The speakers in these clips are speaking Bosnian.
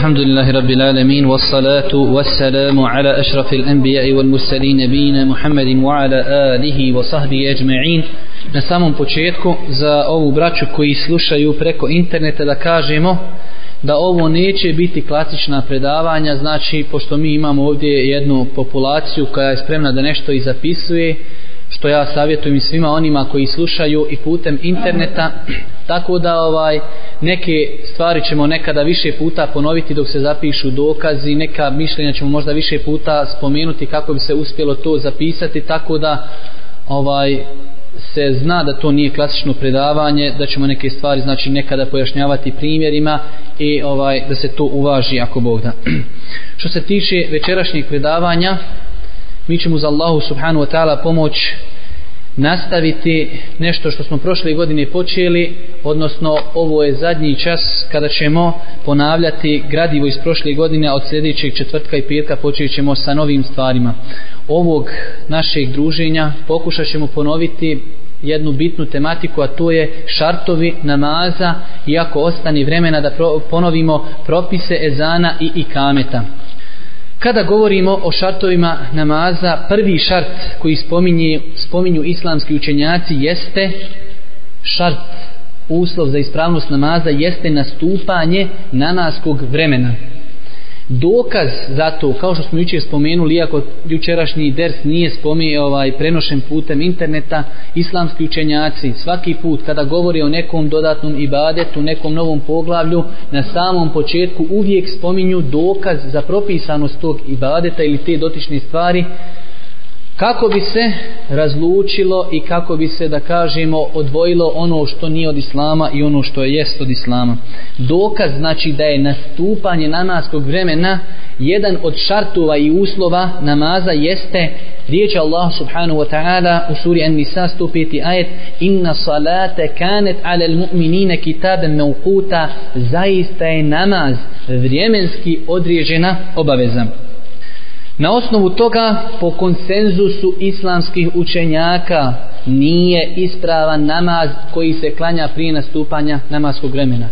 الحمد لله رب العالمين والصلاة والسلام على أشرف الأنبياء والمرسلين نبينا محمد وعلى آله وصحبه أجمعين Na samom početku, za ovu braću koji slušaju preko interneta, da kažemo da ovo neće biti klasična predavanja, znači, pošto mi imamo ovdje jednu populaciju koja je spremna da nešto i zapisuje, što ja savjetujem svima onima koji slušaju i putem interneta tako da ovaj neke stvari ćemo nekada više puta ponoviti dok se zapišu dokazi neka mišljenja ćemo možda više puta spomenuti kako bi se uspjelo to zapisati tako da ovaj se zna da to nije klasično predavanje da ćemo neke stvari znači nekada pojašnjavati primjerima i ovaj da se to uvaži ako Bog da što se tiče večerašnjih predavanja mi ćemo za Allahu subhanu wa ta'ala pomoć nastaviti nešto što smo prošle godine počeli, odnosno ovo je zadnji čas kada ćemo ponavljati gradivo iz prošle godine, od sljedećeg četvrtka i petka počet ćemo sa novim stvarima. Ovog našeg druženja pokušat ćemo ponoviti jednu bitnu tematiku, a to je šartovi namaza, iako ostani vremena da pro ponovimo propise ezana i ikameta. kameta. Kada govorimo o šartovima namaza, prvi šart koji spominje, spominju islamski učenjaci jeste šart uslov za ispravnost namaza jeste nastupanje namaskog vremena. Dokaz za to, kao što smo jučer spomenuli, iako jučerašnji ders nije spomenuo ovaj prenošen putem interneta, islamski učenjaci svaki put kada govori o nekom dodatnom ibadetu, nekom novom poglavlju, na samom početku uvijek spominju dokaz za propisanost tog ibadeta ili te dotične stvari, kako bi se razlučilo i kako bi se da kažemo odvojilo ono što nije od islama i ono što je jest od islama dokaz znači da je nastupanje namaskog vremena jedan od šartova i uslova namaza jeste riječ Allah subhanahu wa ta'ala u suri An-Nisa 105. ajet inna salate kanet ala mu'minine kitaben meukuta zaista je namaz vremenski određena obaveza Na osnovu toga, po konsenzusu islamskih učenjaka, nije ispravan namaz koji se klanja prije nastupanja namaskog vremena.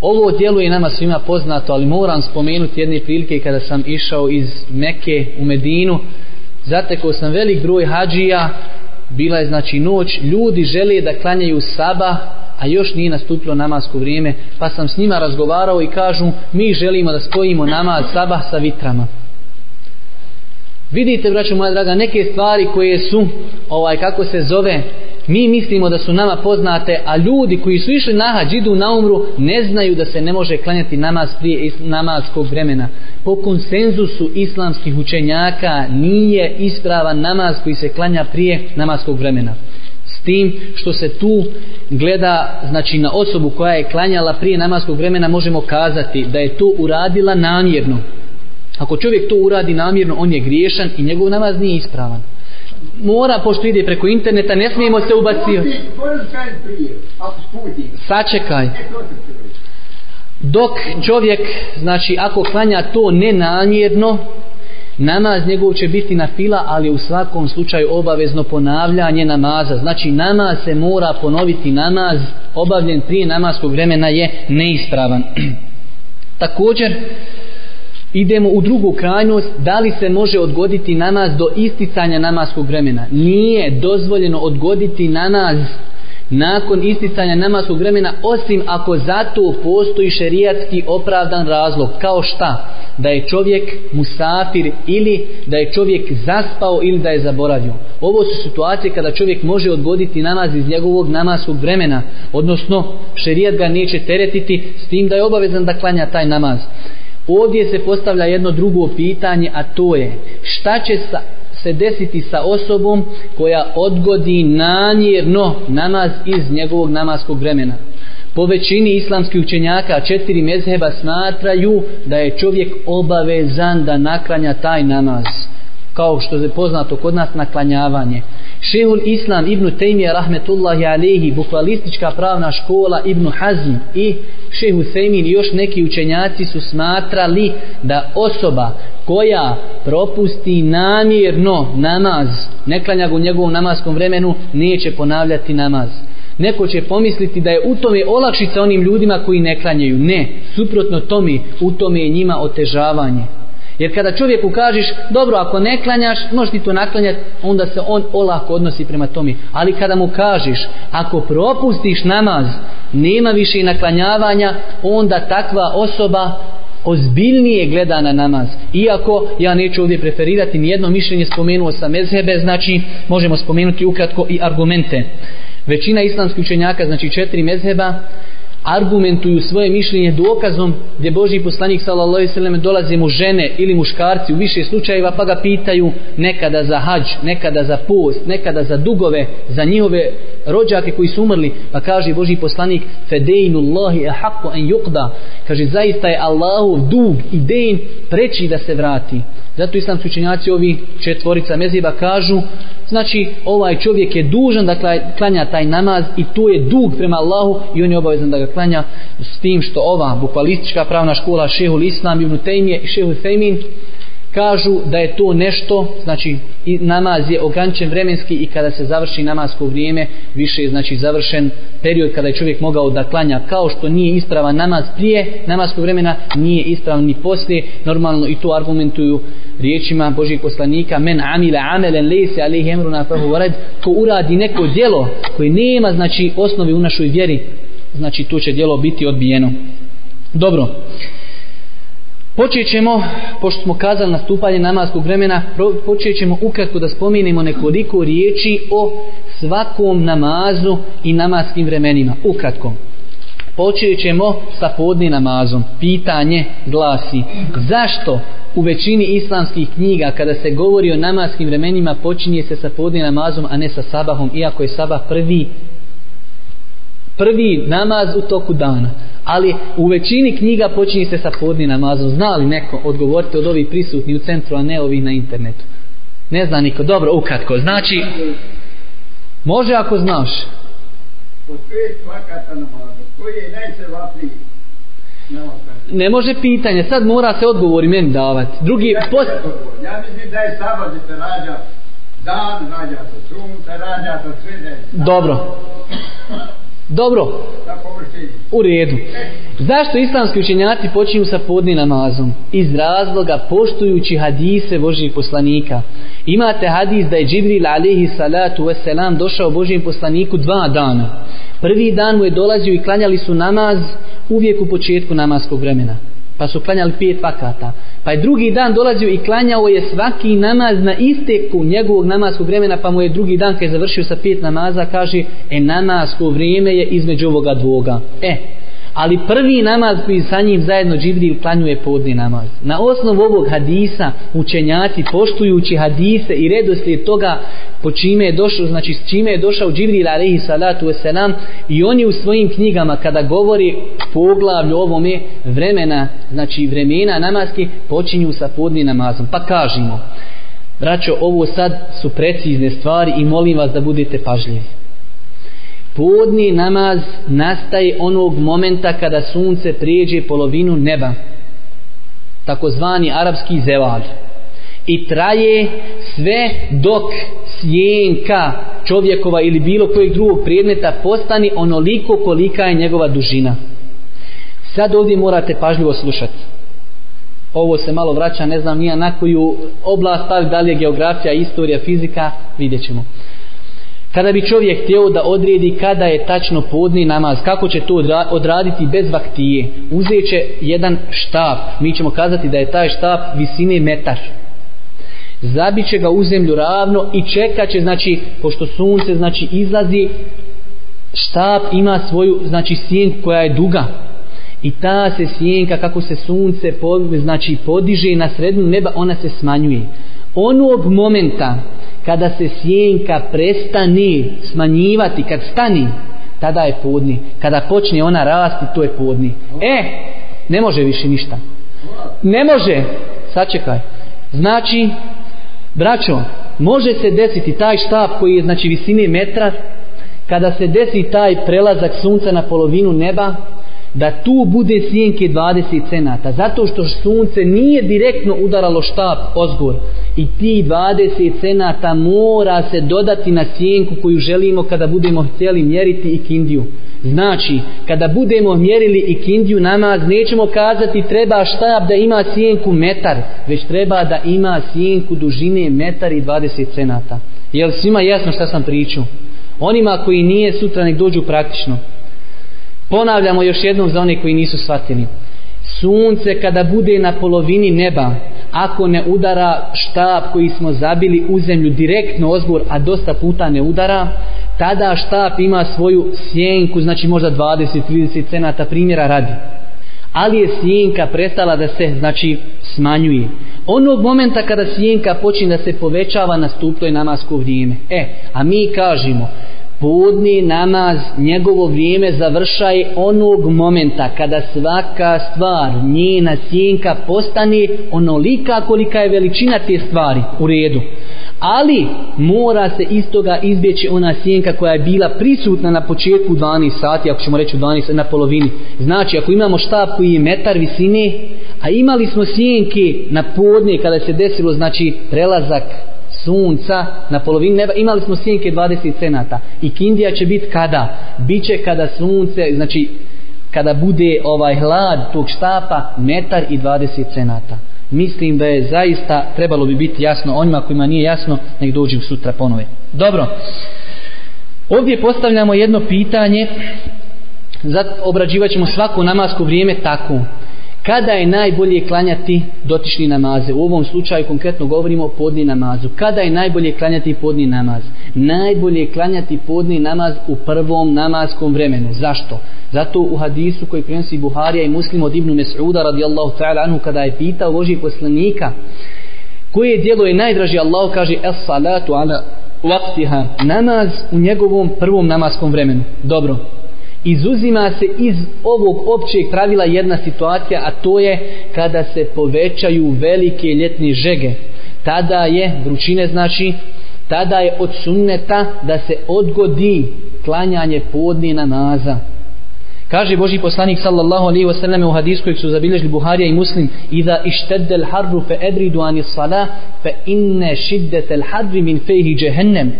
Ovo djeluje nama svima poznato, ali moram spomenuti jedne prilike kada sam išao iz Meke u Medinu, zateko sam velik broj hađija, bila je znači noć, ljudi žele da klanjaju saba, a još nije nastupilo namasko vrijeme, pa sam s njima razgovarao i kažu mi želimo da spojimo namaz saba sa vitrama. Vidite, braćo moja draga, neke stvari koje su, ovaj, kako se zove, mi mislimo da su nama poznate, a ljudi koji su išli na hađ, idu na umru, ne znaju da se ne može klanjati namaz prije namazskog vremena. Po konsenzusu islamskih učenjaka nije ispravan namaz koji se klanja prije namazskog vremena. S tim što se tu gleda, znači na osobu koja je klanjala prije namazskog vremena, možemo kazati da je to uradila namjerno. Ako čovjek to uradi namjerno, on je griješan i njegov namaz nije ispravan. Mora, pošto ide preko interneta, ne smijemo se ubaciti. Sačekaj. E, Dok čovjek, znači, ako klanja to nenamjerno, namaz njegov će biti na fila, ali u svakom slučaju obavezno ponavljanje namaza. Znači, namaz se mora ponoviti, namaz obavljen prije namaskog vremena je neispravan. Također, idemo u drugu krajnost, da li se može odgoditi namaz do isticanja namaskog vremena? Nije dozvoljeno odgoditi namaz nakon isticanja namaskog vremena, osim ako za to postoji šerijatski opravdan razlog. Kao šta? Da je čovjek musafir ili da je čovjek zaspao ili da je zaboravio. Ovo su situacije kada čovjek može odgoditi namaz iz njegovog namaskog vremena, odnosno šerijat ga neće teretiti s tim da je obavezan da klanja taj namaz. Ovdje se postavlja jedno drugo pitanje, a to je šta će sa, se desiti sa osobom koja odgodi nanjerno namaz iz njegovog namaskog vremena. Po većini islamskih učenjaka četiri mezheba smatraju da je čovjek obavezan da naklanja taj namaz kao što je poznato kod nas naklanjavanje. Šehul Islam ibn Tejmija rahmetullahi alehi, bukvalistička pravna škola ibn Hazm i Šehu Husemin i još neki učenjaci su smatrali da osoba koja propusti namjerno namaz, ne klanja ga u njegovom namaskom vremenu, neće ponavljati namaz. Neko će pomisliti da je u tome olakšica onim ljudima koji ne klanjaju. Ne, suprotno tome, u tome je njima otežavanje. Jer kada čovjeku kažeš, dobro, ako ne klanjaš, možeš ti to naklanjati, onda se on olako odnosi prema tomi. Ali kada mu kažeš, ako propustiš namaz, nema više naklanjavanja, onda takva osoba ozbiljnije gleda na namaz. Iako ja neću ovdje preferirati, nijedno mišljenje spomenuo sam mezhebe, znači možemo spomenuti ukratko i argumente. Većina islamskih učenjaka, znači četiri mezheba, argumentuju svoje mišljenje dokazom gdje Boži poslanik sallallahu alejhi ve sellem dolaze mu žene ili muškarci u više slučajeva pa ga pitaju nekada za hađ, nekada za post, nekada za dugove, za njihove rođake koji su umrli, pa kaže Boži poslanik fedeinullahi ahqu an yuqda. Kaže zaista je Allahu dug i dejn preči da se vrati. Zato islamski učenjaci ovi četvorica meziba kažu Znači, ovaj čovjek je dužan da klanja taj namaz i to je dug prema Allahu i on je obavezan da ga klanja s tim što ova bukvalistička pravna škola Šehul Islam Ibn Tejmije i Šehul Fejmin kažu da je to nešto znači namaz je ograničen vremenski i kada se završi namasko vrijeme više je znači završen period kada je čovjek mogao da klanja kao što nije ispravan namaz prije namaskog vremena nije ispravan ni poslije normalno i to argumentuju riječima Božih poslanika men amila amelen lese alih emruna fahu varad ko uradi neko djelo koje nema znači osnovi u našoj vjeri znači to će djelo biti odbijeno dobro počet ćemo pošto smo kazali nastupanje namaskog vremena počet ćemo ukratko da spominimo nekoliko riječi o svakom namazu i namaskim vremenima ukratko počet ćemo sa podni namazom pitanje glasi zašto u većini islamskih knjiga kada se govori o namaskim vremenima počinje se sa podni namazom a ne sa sabahom iako je sabah prvi prvi namaz u toku dana. Ali u većini knjiga počinje se sa podni namazom. Zna li neko? Odgovorite od ovih prisutni u centru, a ne ovih na internetu. Ne zna niko. Dobro, ukratko. Znači, može ako znaš. Ne može pitanje, sad mora se odgovori meni davati. Drugi post... Ja mislim da je samo da se rađa dan, rađa se sunce, rađa se sve da je Dobro. Dobro. U redu. Zašto islamski učenjaci počinju sa podni namazom? Iz razloga poštujući hadise Božih poslanika. Imate hadis da je Džibril alihi salatu wasalam došao Božijem poslaniku dva dana. Prvi dan mu je dolazio i klanjali su namaz uvijek u početku namaskog vremena pa su klanjali pet vakata. Pa je drugi dan dolazio i klanjao je svaki namaz na isteku njegovog namaskog vremena, pa mu je drugi dan kad je završio sa pet namaza, kaže, e namasko vrijeme je između ovoga dvoga. E, ali prvi namaz koji sa njim zajedno Džibril klanjuje podni namaz. Na osnovu ovog hadisa učenjaci poštujući hadise i redoslijed toga po čime je došao, znači s čime je došao Džibril alaihi salatu wasalam i oni u svojim knjigama kada govori poglavlju ovome vremena, znači vremena namazke počinju sa podni namazom. Pa kažemo, braćo ovo sad su precizne stvari i molim vas da budete pažljivi podni namaz nastaje onog momenta kada sunce prijeđe polovinu neba takozvani arapski zeval i traje sve dok sjenka čovjekova ili bilo kojeg drugog predmeta postani onoliko kolika je njegova dužina sad ovdje morate pažljivo slušati ovo se malo vraća ne znam nija na koju oblast ali da li je geografija, istorija, fizika vidjet ćemo Kada bi čovjek htio da odredi kada je tačno podni namaz, kako će to odraditi bez vaktije, uzet će jedan štap, mi ćemo kazati da je taj štap visine metar. Zabit će ga u zemlju ravno i čekat će, znači, pošto sunce znači izlazi, štap ima svoju, znači, sjenku koja je duga, i ta se sjenka kako se sunce pod, znači podiže na srednju neba ona se smanjuje onog momenta kada se sjenka prestani smanjivati kad stani tada je podni kada počne ona rasti to je podni e ne može više ništa ne može sačekaj znači braćo može se desiti taj štab koji je znači visine metra kada se desi taj prelazak sunca na polovinu neba da tu bude sjenke 20 cenata, zato što sunce nije direktno udaralo štab ozgor i ti 20 cenata mora se dodati na sjenku koju želimo kada budemo htjeli mjeriti i kindiju. Znači, kada budemo mjerili i kindiju namaz, nećemo kazati treba štab da ima sjenku metar, već treba da ima sjenku dužine metar i 20 cenata. Jel svima jasno šta sam pričao? Onima koji nije sutra nek dođu praktično. Ponavljamo još jednom za one koji nisu shvatili. Sunce kada bude na polovini neba, ako ne udara štab koji smo zabili u zemlju direktno ozgor, a dosta puta ne udara, tada štab ima svoju sjenku, znači možda 20-30 cenata primjera radi. Ali je sjenka prestala da se, znači, smanjuje. Onog momenta kada sjenka počne da se povećava, nastupno je namasko vrijeme. E, a mi kažemo, podni namaz, njegovo vrijeme završaj onog momenta kada svaka stvar njena sinka postani onolika kolika je veličina te stvari u redu. Ali mora se iz toga izbjeći ona sjenka koja je bila prisutna na početku 12 sati, ako ćemo reći u 12 na polovini. Znači, ako imamo štab koji je metar visine, a imali smo sjenke na podne kada se desilo, znači, prelazak sunca na polovini neba, imali smo sjenke 20 senata. I Kindija će biti kada? Biće kada sunce, znači kada bude ovaj hlad tog štapa metar i 20 senata. Mislim da je zaista trebalo bi biti jasno onima kojima nije jasno, nek dođu sutra ponove. Dobro, ovdje postavljamo jedno pitanje, obrađivat ćemo svako namasko vrijeme tako kada je najbolje klanjati dotični namaze u ovom slučaju konkretno govorimo o podni namazu kada je najbolje klanjati podni namaz najbolje je klanjati podni namaz u prvom namaskom vremenu zašto? zato u hadisu koji prenosi Buharija i muslim od Ibnu Mes'uda radijallahu ta'ala anhu kada je pitao Boži poslanika koje dijelo je najdraži Allah kaže es salatu ala waktiha namaz u njegovom prvom namaskom vremenu dobro izuzima se iz ovog općeg pravila jedna situacija, a to je kada se povećaju velike ljetne žege. Tada je, vrućine znači, tada je od sunneta da se odgodi klanjanje podne na naza. Kaže Boži poslanik sallallahu alaihi wasallam u hadisku koji su zabilježili Buharija i Muslim Iza ištedde l-harru fe ebridu ani salah fe inne šiddete l-hadri min fejhi džehennem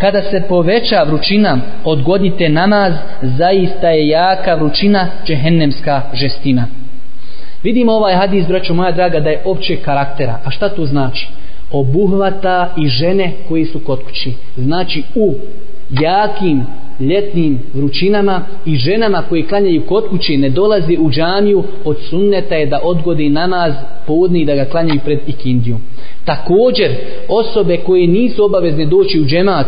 Kada se poveća vrućina, odgodite namaz, zaista je jaka vrućina, džehennemska žestina. Vidimo ovaj hadis, braćo moja draga, da je opće karaktera. A šta to znači? Obuhvata i žene koji su kod kući. Znači u jakim ljetnim vrućinama i ženama koje klanjaju kod kuće ne dolazi u džamiju od sunneta je da odgodi namaz podni i da ga klanjaju pred ikindiju. Također osobe koje nisu obavezne doći u džemat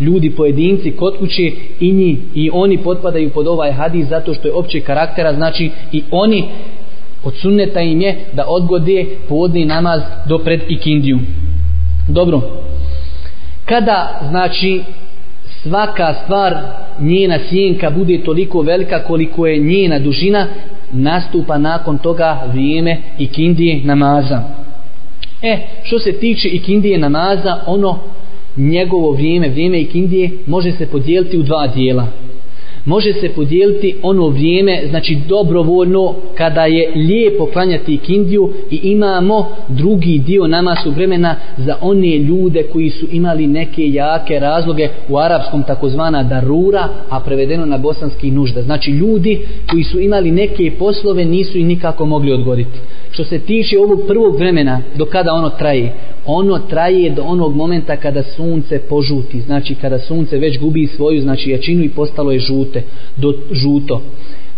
ljudi pojedinci kod kuće i nji i oni potpadaju pod ovaj hadis zato što je opće karaktera znači i oni od sunneta im je da odgode podni namaz do pred ikindiju. Dobro. Kada znači svaka stvar njena sjenka bude toliko velika koliko je njena dužina nastupa nakon toga vrijeme i kindije namaza e što se tiče i kindije namaza ono njegovo vrijeme vrijeme i kindije može se podijeliti u dva dijela može se podijeliti ono vrijeme, znači dobrovoljno, kada je lijepo klanjati kindiju i imamo drugi dio namaskog vremena za one ljude koji su imali neke jake razloge u arapskom takozvana darura, a prevedeno na bosanski nužda. Znači ljudi koji su imali neke poslove nisu i nikako mogli odgoditi. Što se tiče ovog prvog vremena, do kada ono traje, ono traje do onog momenta kada sunce požuti, znači kada sunce već gubi svoju znači jačinu i postalo je žute jeste do žuto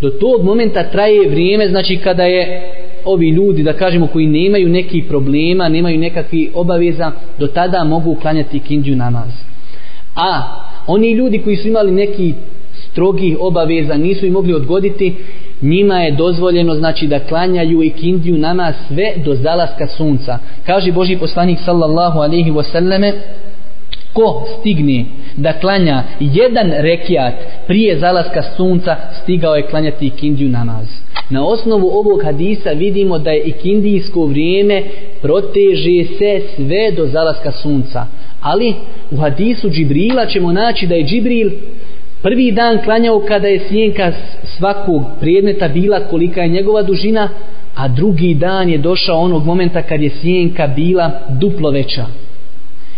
do tog momenta traje vrijeme znači kada je ovi ljudi da kažemo koji nemaju neki problema nemaju nekakvi obaveza do tada mogu uklanjati kindju namaz a oni ljudi koji su imali neki strogi obaveza nisu i mogli odgoditi njima je dozvoljeno znači da klanjaju i kindiju nama sve do zalaska sunca kaže Boži poslanik sallallahu alaihi wasallame ko stigne da klanja jedan rekiat prije zalaska sunca stigao je klanjati ikindiju namaz na osnovu ovog hadisa vidimo da je ikindijsko vrijeme proteže se sve do zalaska sunca ali u hadisu Džibrila ćemo naći da je Džibril prvi dan klanjao kada je sjenka svakog prijedneta bila kolika je njegova dužina a drugi dan je došao onog momenta kad je sjenka bila duplo veća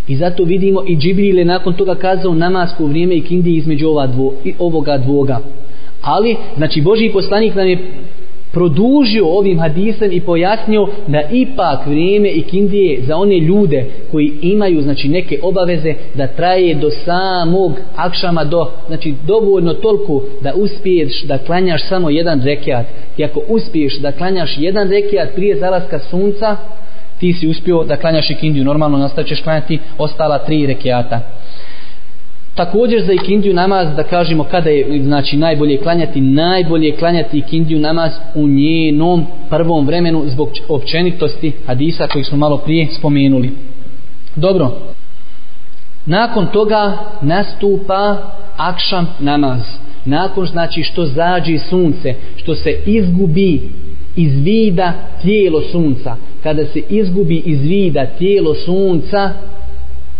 I zato vidimo i Džibril je nakon toga kazao namasko vrijeme i kindi između ova dvo, i ovoga dvoga. Ali, znači, Boži poslanik nam je produžio ovim hadisem i pojasnio da ipak vrijeme i kindije za one ljude koji imaju znači neke obaveze da traje do samog akšama do znači dovoljno toliko da uspiješ da klanjaš samo jedan rekiat i ako uspiješ da klanjaš jedan rekiat prije zalaska sunca ti si uspio da klanjaš ikindiju, normalno nastavit ćeš klanjati ostala tri rekiata. Također za ikindiju namaz, da kažemo kada je znači, najbolje klanjati, najbolje klanjati ikindiju namaz u njenom prvom vremenu zbog općenitosti hadisa koji smo malo prije spomenuli. Dobro, nakon toga nastupa akšan namaz. Nakon znači što zađe sunce, što se izgubi iz vida tijelo sunca kada se izgubi iz vida tijelo sunca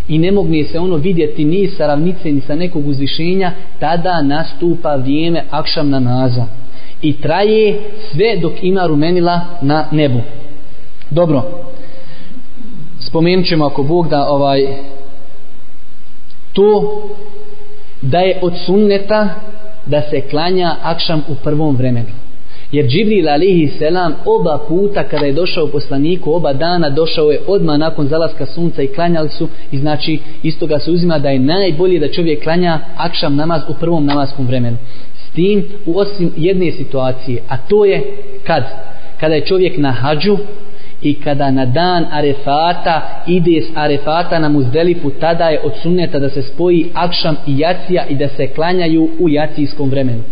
i ne mogne se ono vidjeti ni sa ravnice ni sa nekog uzvišenja tada nastupa vrijeme akšam na naza i traje sve dok ima rumenila na nebu dobro spomenut ćemo ako Bog da ovaj to da je od sunneta da se klanja akšam u prvom vremenu Jer Džibril alihi selam oba puta kada je došao poslaniku, oba dana došao je odma nakon zalaska sunca i klanjali su. I znači isto ga se uzima da je najbolje da čovjek klanja akšam namaz u prvom namaskom vremenu. S tim u osim jedne situacije, a to je kad? Kada je čovjek na hađu i kada na dan arefata ide s arefata na muzdelipu, tada je od sunneta da se spoji akšam i jacija i da se klanjaju u jacijskom vremenu.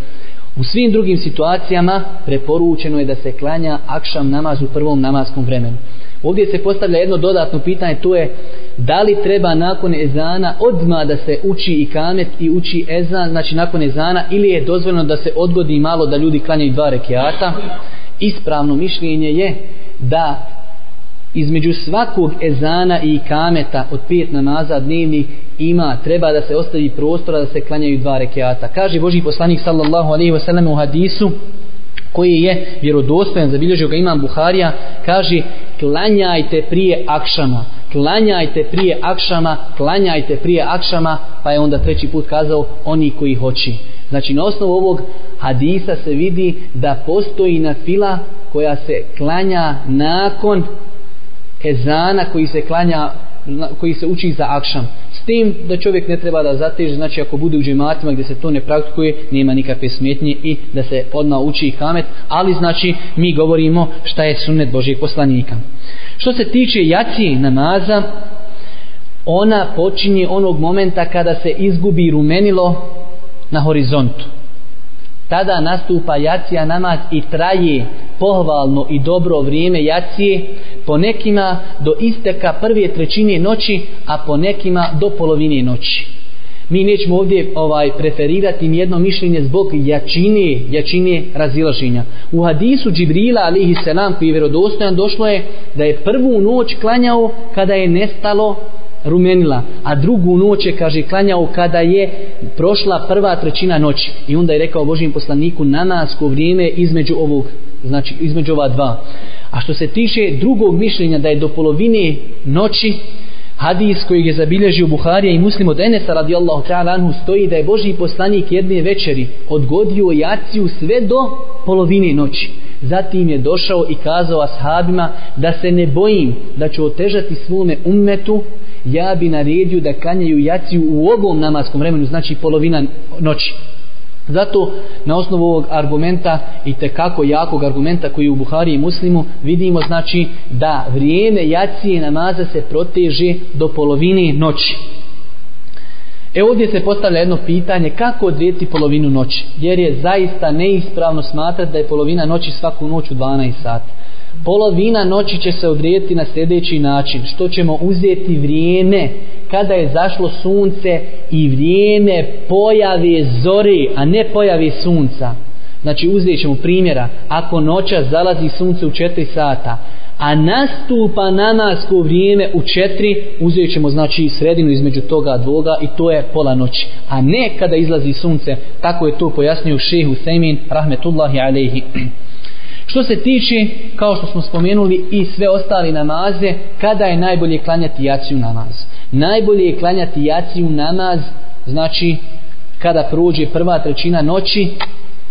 U svim drugim situacijama preporučeno je da se klanja akšam namaz u prvom namaskom vremenu. Ovdje se postavlja jedno dodatno pitanje, to je da li treba nakon ezana odma da se uči i kamet i uči ezan, znači nakon ezana, ili je dozvoljeno da se odgodi malo da ljudi klanjaju dva rekiata. Ispravno mišljenje je da između svakog ezana i kameta od pet namaza dnevni ima, treba da se ostavi prostora da se klanjaju dva rekiata. Kaže Boži poslanik sallallahu alaihi wasallam u hadisu koji je vjerodostojan, zabilježio ga imam Buharija, kaže klanjajte prije akšama, klanjajte prije akšama, klanjajte prije akšama, pa je onda treći put kazao oni koji hoće. Znači na osnovu ovog hadisa se vidi da postoji na fila koja se klanja nakon ezana koji se klanja koji se uči za akšam s tim da čovjek ne treba da zateže znači ako bude u džematima gdje se to ne praktikuje nema nikakve smetnje i da se odmah uči kamet ali znači mi govorimo šta je sunnet Božijeg poslanika što se tiče jacije namaza ona počinje onog momenta kada se izgubi rumenilo na horizontu tada nastupa jacija namaz i traje pohvalno i dobro vrijeme jacije, po nekima do isteka prve trećine noći, a po nekima do polovine noći. Mi nećemo ovdje ovaj, preferirati jedno mišljenje zbog jačine, jačine razilaženja. U hadisu Džibrila, alihi selam, koji je vjerodostojan, došlo je da je prvu noć klanjao kada je nestalo rumenila, a drugu noć je, kaže, klanjao kada je prošla prva trećina noći. I onda je rekao Božijem poslaniku namasko vrijeme između ovog, znači između ova dva. A što se tiše drugog mišljenja da je do polovine noći, hadis koji je zabilježio Buharija i muslim od Enesa radijallahu ta'ala anhu stoji da je Božji poslanik jedne večeri odgodio jaciju sve do polovine noći. Zatim je došao i kazao ashabima da se ne bojim da ću otežati svome ummetu ja bi naredio da kanjaju jaciju u ovom namaskom vremenu, znači polovina noći. Zato na osnovu ovog argumenta i te kako jakog argumenta koji je u Buhari i Muslimu vidimo znači da vrijeme jacije namaza se proteže do polovine noći. E ovdje se postavlja jedno pitanje kako odrijeti polovinu noći, jer je zaista neispravno smatrati da je polovina noći svaku noć u 12 sati. Polovina noći će se odrijeti na sljedeći način, što ćemo uzeti vrijeme kada je zašlo sunce i vrijeme pojave zori, a ne pojave sunca. Znači uzet ćemo primjera, ako noća zalazi sunce u 4 sata, a nastupa namasko vrijeme u četiri, uzet ćemo znači sredinu između toga dvoga i to je pola noći, a ne kada izlazi sunce, tako je to pojasnio šehi Husemin, rahmetullahi alehi. Što se tiče, kao što smo spomenuli i sve ostali namaze, kada je najbolje klanjati jaciju namaz? Najbolje je klanjati jaciju namaz, znači kada prođe prva trećina noći,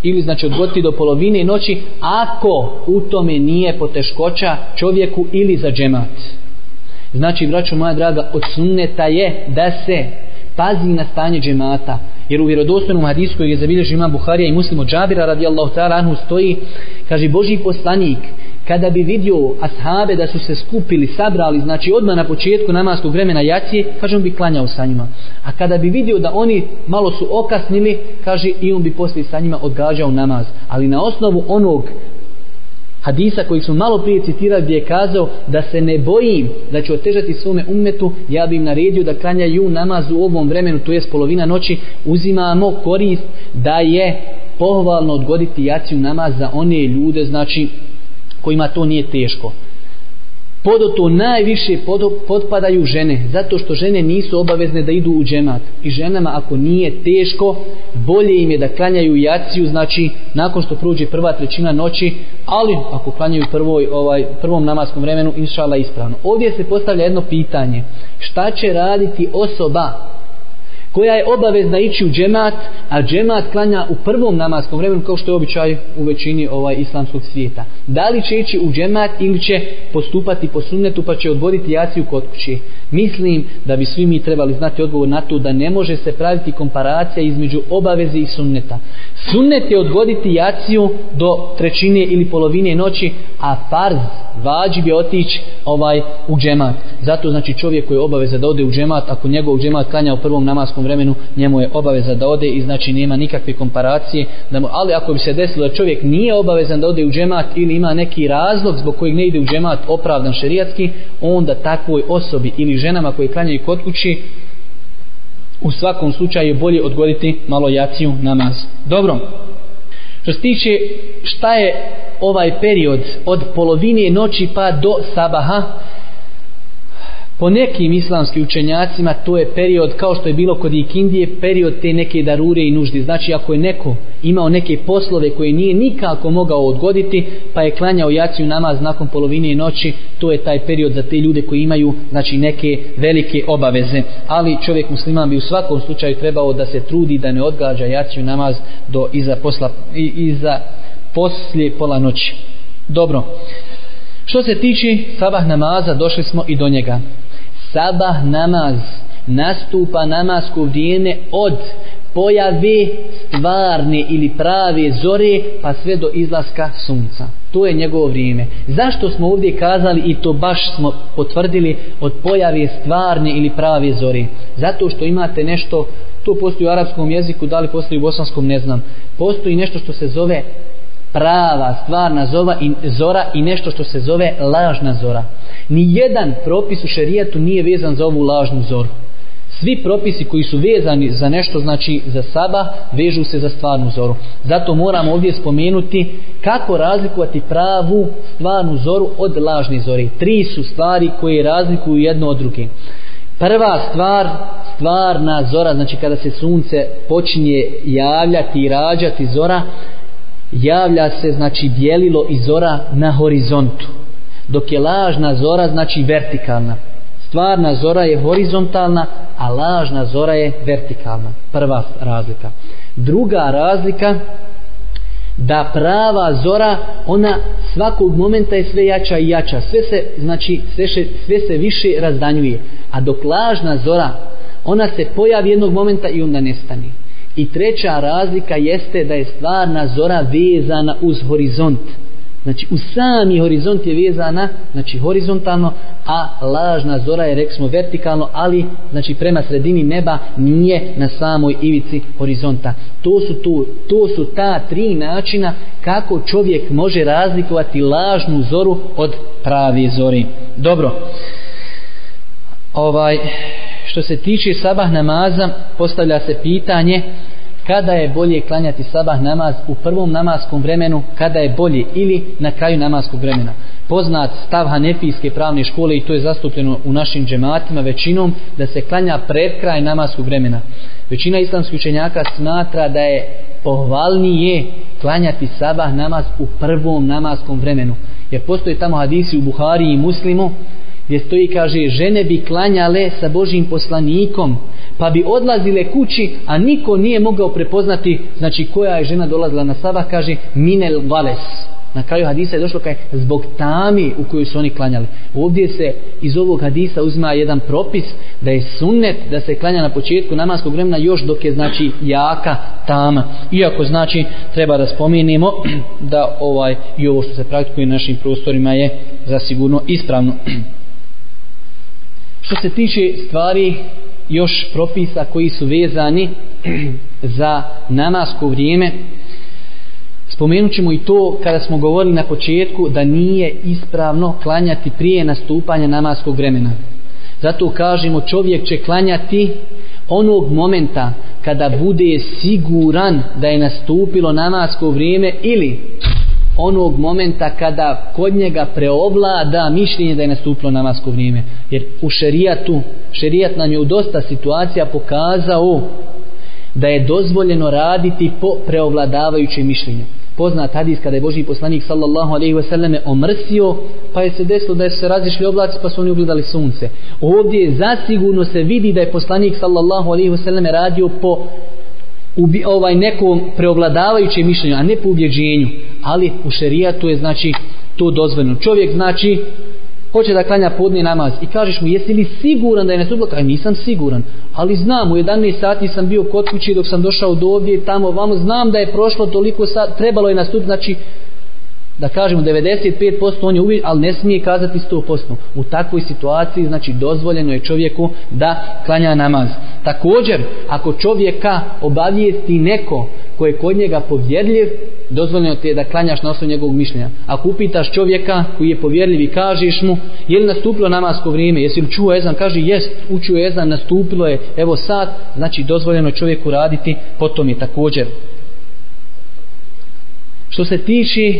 ili znači odgoditi do polovine noći ako u tome nije poteškoća čovjeku ili za džemat. Znači, braćo moja draga, od sunneta je da se pazi na stanje džemata. Jer u vjerodostojnom hadisu koji je zabilježio ima Buharija i muslim od Džabira radijallahu ta'ala anhu stoji, kaže Boži poslanik, kada bi vidio ashabe da su se skupili, sabrali, znači odmah na početku namaskog vremena jaci, kaže on bi klanjao sa njima. A kada bi vidio da oni malo su okasnili, kaže i on bi poslije sa njima odgađao namaz. Ali na osnovu onog hadisa koji smo malo prije citirali gdje je kazao da se ne bojim da će otežati svome umetu, ja bi im naredio da klanjaju namaz u ovom vremenu, to jest polovina noći, uzimamo korist da je pohvalno odgoditi jaciju namaz za one ljude, znači kojima to nije teško. Podo to najviše pod, podpadaju žene, zato što žene nisu obavezne da idu u džemat. I ženama ako nije teško, bolje im je da klanjaju jaciju, znači nakon što pruđe prva trećina noći, ali ako klanjaju prvoj, ovaj, prvom namaskom vremenu, inšala ispravno. Ovdje se postavlja jedno pitanje, šta će raditi osoba koja je obavezna ići u džemat, a džemat klanja u prvom namaskom vremenu kao što je običaj u većini ovaj islamskog svijeta. Da li će ići u džemat ili će postupati po sunnetu pa će odboriti jaciju kod kući? Mislim da bi svi mi trebali znati odgovor na to da ne može se praviti komparacija između obaveze i sunneta. Sunnet je odgoditi jaciju do trećine ili polovine noći, a farz vađi bi otići ovaj u džemat. Zato znači čovjek koji je obaveza da ode u džemat, ako njegov džemat klanja u prvom namaskom vremenu, njemu je obaveza da ode i znači nema nikakve komparacije. Da mu, ali ako bi se desilo da čovjek nije obavezan da ode u džemat ili ima neki razlog zbog kojeg ne ide u džemat opravdan šerijatski, onda takvoj osobi ili ženama koje klanjaju kod kući, u svakom slučaju je bolje odgoditi malo jaciju namaz. Dobro, što se tiče šta je ovaj period od polovine noći pa do sabaha, po nekim islamskim učenjacima to je period kao što je bilo kod ikindije period te neke darure i nužde znači ako je neko imao neke poslove koje nije nikako mogao odgoditi pa je klanjao jaciju namaz nakon polovine noći to je taj period za te ljude koji imaju znači neke velike obaveze ali čovjek musliman bi u svakom slučaju trebao da se trudi da ne odgađa jaciju namaz do iza posla i iza poslije pola noći dobro Što se tiče sabah namaza, došli smo i do njega sabah namaz nastupa namasko vrijeme od pojave stvarne ili prave zore pa sve do izlaska sunca. To je njegovo vrijeme. Zašto smo ovdje kazali i to baš smo potvrdili od pojave stvarne ili prave zore? Zato što imate nešto, to postoji u arapskom jeziku, da li postoji u bosanskom, ne znam. Postoji nešto što se zove prava stvarna zova i zora i nešto što se zove lažna zora. Ni jedan propis u šerijatu nije vezan za ovu lažnu zoru. Svi propisi koji su vezani za nešto, znači za saba, vežu se za stvarnu zoru. Zato moramo ovdje spomenuti kako razlikovati pravu stvarnu zoru od lažne zore. Tri su stvari koje razlikuju jedno od druge. Prva stvar, stvarna zora, znači kada se sunce počinje javljati i rađati zora, javlja se znači bijelilo i zora na horizontu dok je lažna zora znači vertikalna stvarna zora je horizontalna a lažna zora je vertikalna prva razlika druga razlika da prava zora ona svakog momenta je sve jača i jača sve se znači sve, še, sve se više razdanjuje a dok lažna zora ona se pojavi jednog momenta i onda nestane I treća razlika jeste da je stvarna zora vezana uz horizont. Znači u sami horizont je vezana, znači horizontalno, a lažna zora je, reksmo, vertikalno, ali znači prema sredini neba nije na samoj ivici horizonta. To su, tu, to su ta tri načina kako čovjek može razlikovati lažnu zoru od pravi zori. Dobro. Ovaj, što se tiče sabah namaza, postavlja se pitanje kada je bolje klanjati sabah namaz u prvom namaskom vremenu, kada je bolje ili na kraju namaskog vremena. Poznat stav hanefijske pravne škole i to je zastupljeno u našim džematima većinom da se klanja pred kraj namaskog vremena. Većina islamskih učenjaka smatra da je pohvalnije klanjati sabah namaz u prvom namaskom vremenu. Jer postoje tamo hadisi u Buhari i Muslimu gdje stoji kaže žene bi klanjale sa Božim poslanikom pa bi odlazile kući a niko nije mogao prepoznati znači koja je žena dolazila na sabah kaže minel vales na kraju hadisa je došlo kaj zbog tami u kojoj su oni klanjali ovdje se iz ovog hadisa uzma jedan propis da je sunnet da se klanja na početku namaskog vremena još dok je znači jaka tama iako znači treba da spomenimo da ovaj i ovo što se praktikuje našim prostorima je zasigurno ispravno što se tiče stvari još propisa koji su vezani za namasko vrijeme spomenut ćemo i to kada smo govorili na početku da nije ispravno klanjati prije nastupanja namaskog vremena zato kažemo čovjek će klanjati onog momenta kada bude siguran da je nastupilo namasko vrijeme ili onog momenta kada kod njega preovlada mišljenje da je nastuplo namasko vrijeme. Jer u šerijatu, šerijat nam je u dosta situacija pokazao da je dozvoljeno raditi po preovladavajućem mišljenju. Poznat hadis kada je Boži poslanik sallallahu alaihi ve selleme omrsio, pa je se desilo da je se razišli oblaci pa su oni ugledali sunce. Ovdje zasigurno se vidi da je poslanik sallallahu alaihi ve selleme radio po u ovaj nekom preovladavajućem mišljenju, a ne po ubjeđenju, ali u šerijatu je znači to dozvoljeno. Čovjek znači hoće da klanja podni namaz i kažeš mu jesi li siguran da je nesubla? Kaj nisam siguran, ali znam u 11 sati sam bio kod kući dok sam došao do ovdje tamo vamo, znam da je prošlo toliko sat, trebalo je nastup, znači da kažemo 95% on je uvijek, ali ne smije kazati 100%. U takvoj situaciji, znači, dozvoljeno je čovjeku da klanja namaz. Također, ako čovjeka obavijesti neko koji je kod njega povjerljiv, dozvoljeno ti je da klanjaš na osnovu njegovog mišljenja. Ako upitaš čovjeka koji je povjerljiv i kažeš mu, je li nastupilo namasko vrijeme, jesi li čuo Ezan, kaže jest, učio Ezan, nastupilo je, evo sad, znači dozvoljeno je čovjeku raditi, potom je također. Što se tiče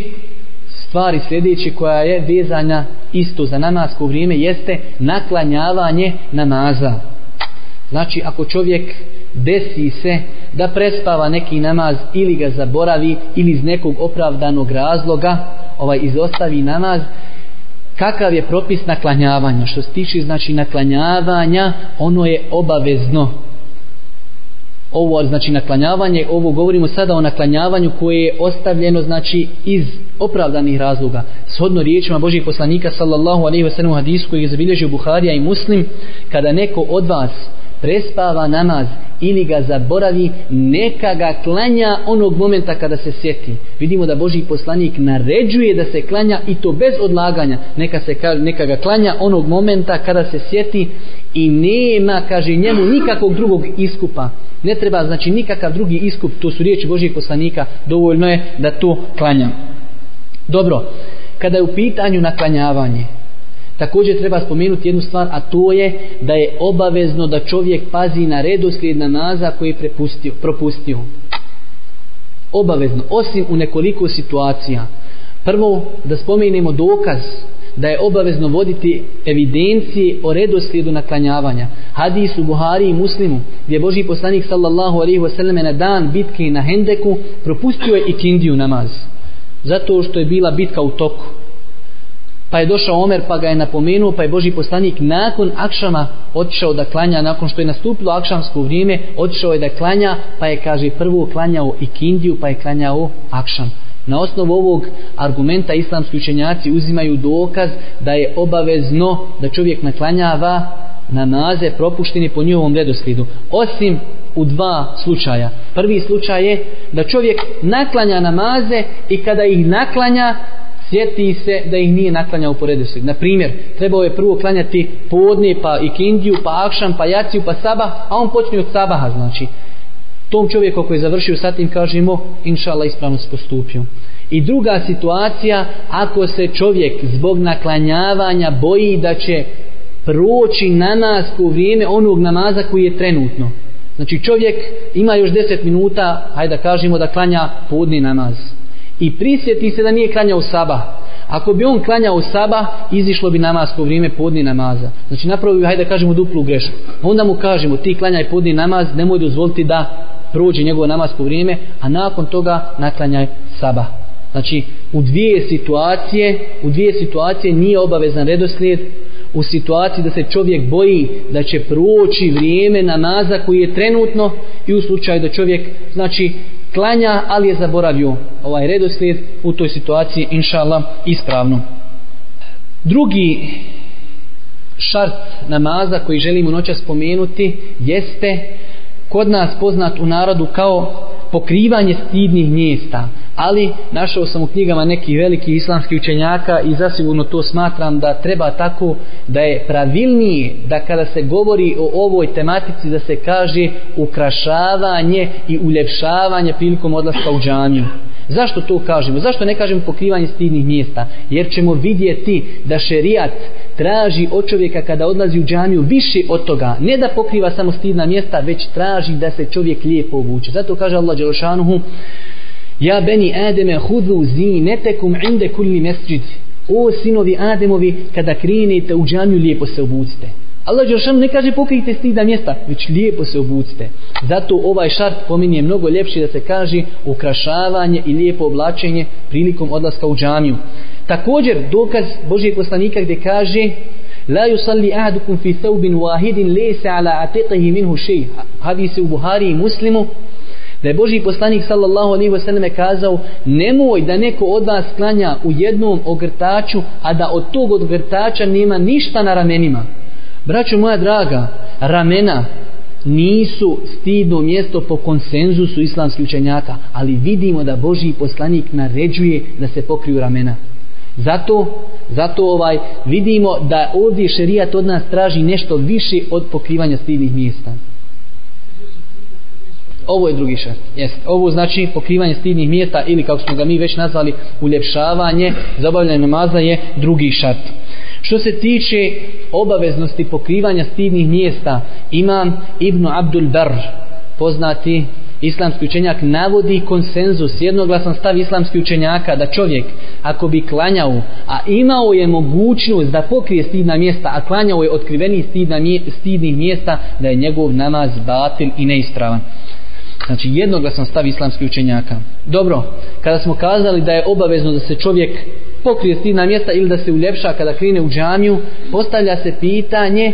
stvari sljedeće koja je vezanja isto za namasko vrijeme jeste naklanjavanje namaza. Znači ako čovjek desi se da prespava neki namaz ili ga zaboravi ili iz nekog opravdanog razloga ovaj izostavi namaz, kakav je propis naklanjavanja? Što se tiče znači naklanjavanja, ono je obavezno ovo znači naklanjavanje ovo govorimo sada o naklanjavanju koje je ostavljeno znači iz opravdanih razloga shodno riječima Božih poslanika sallallahu alaihi wasallam u hadisu koji je zabilježio Buharija i Muslim kada neko od vas prespava namaz ili ga zaboravi, neka ga klanja onog momenta kada se sjeti. Vidimo da Boži poslanik naređuje da se klanja i to bez odlaganja. Neka, se, neka ga klanja onog momenta kada se sjeti i nema, kaže, njemu nikakvog drugog iskupa. Ne treba, znači, nikakav drugi iskup. To su riječi Božih poslanika. Dovoljno je da to klanja. Dobro, kada je u pitanju naklanjavanje, Također treba spomenuti jednu stvar, a to je da je obavezno da čovjek pazi na redoslijed na naza koji je prepustio, propustio. Obavezno, osim u nekoliko situacija. Prvo, da spomenemo dokaz da je obavezno voditi evidencije o redoslijedu naklanjavanja. Hadis u Buhari i Muslimu, gdje je Boži poslanik sallallahu alaihi wasallam na dan bitke na Hendeku propustio je ikindiju namaz. Zato što je bila bitka u toku pa je došao Omer pa ga je napomenuo pa je Boži poslanik nakon Akšama otišao da klanja nakon što je nastupilo Akšamsko vrijeme otišao je da klanja pa je kaže prvo klanjao Ikindiju pa je klanjao Akšam na osnovu ovog argumenta islamski učenjaci uzimaju dokaz da je obavezno da čovjek naklanjava namaze propuštene po njovom redoslidu osim u dva slučaja. Prvi slučaj je da čovjek naklanja namaze i kada ih naklanja, sjeti se da ih nije naklanjao po redu Na primjer, trebao je prvo klanjati podne, pa i kindiju, pa akšan, pa jaciju, pa sabah, a on počne od sabaha, znači. Tom čovjeku koji je završio sa tim, kažemo, inšala ispravno se postupio. I druga situacija, ako se čovjek zbog naklanjavanja boji da će proći namaz u vrijeme onog namaza koji je trenutno. Znači čovjek ima još 10 minuta, hajde da kažemo da klanja podni namaz i prisjeti se da nije klanjao u saba. Ako bi on klanjao u saba, izišlo bi namasko vrijeme podni namaza. Znači napravo bi, hajde da kažemo, duplu grešku. Onda mu kažemo, ti klanjaj podni namaz, nemoj dozvoliti da prođe njegovo namasko vrijeme, a nakon toga naklanjaj saba. Znači, u dvije situacije, u dvije situacije nije obavezan redoslijed, u situaciji da se čovjek boji da će proći vrijeme namaza koji je trenutno i u slučaju da čovjek znači klanja ali je zaboravio ovaj redoslijed u toj situaciji inšala ispravno drugi šart namaza koji želimo noća spomenuti jeste kod nas poznat u narodu kao pokrivanje stidnih mjesta. Ali našao sam u knjigama nekih velikih islamskih učenjaka i zasigurno to smatram da treba tako da je pravilnije da kada se govori o ovoj tematici da se kaže ukrašavanje i uljepšavanje prilikom odlaska u džamiju. Zašto to kažemo? Zašto ne kažemo pokrivanje stidnih mjesta? Jer ćemo vidjeti da šerijat traži od čovjeka kada odlazi u džamiju više od toga. Ne da pokriva samo stidna mjesta, već traži da se čovjek lijepo obuče. Zato kaže Allah Đelšanuhu Ja beni Ademe hudu zi netekum inde kulli mesđid. O sinovi Ademovi, kada krenete u džamiju, lijepo se obucite. Allah Đeršanu ne kaže pokrijte stida mjesta, već lijepo se obucite. Zato ovaj šart pominje mnogo ljepši da se kaže ukrašavanje i lijepo oblačenje prilikom odlaska u džamiju. Također dokaz Božijeg poslanika gdje kaže La yusalli ahadukum fi thawbin wahidin laysa ala atiqihi minhu shay. Hadis u Buhari i Muslimu da je Boži poslanik sallallahu alaihi wasallam kazao nemoj da neko od vas klanja u jednom ogrtaču a da od tog ogrtača nema ništa na ramenima Braćo moja draga, ramena nisu stidno mjesto po konsenzusu islamskih učenjaka, ali vidimo da Boži poslanik naređuje da se pokriju ramena. Zato, zato ovaj vidimo da ovdje šerijat od nas traži nešto više od pokrivanja stidnih mjesta. Ovo je drugi šest. Jest. Ovo znači pokrivanje stidnih mjesta ili kako smo ga mi već nazvali uljepšavanje, zabavljanje namaza je drugi šart. Što se tiče obaveznosti pokrivanja stidnih mjesta, imam Ibnu Abdul Bar, poznati islamski učenjak, navodi konsenzus, jednoglasan stav islamskih učenjaka, da čovjek, ako bi klanjao, a imao je mogućnost da pokrije stidna mjesta, a klanjao je otkriveni stidna mje, stidnih mjesta, da je njegov namaz batil i neistravan znači jednoglasan stav islamskih učenjaka. Dobro, kada smo kazali da je obavezno da se čovjek pokrije stidna mjesta ili da se uljepša kada krine u džamiju, postavlja se pitanje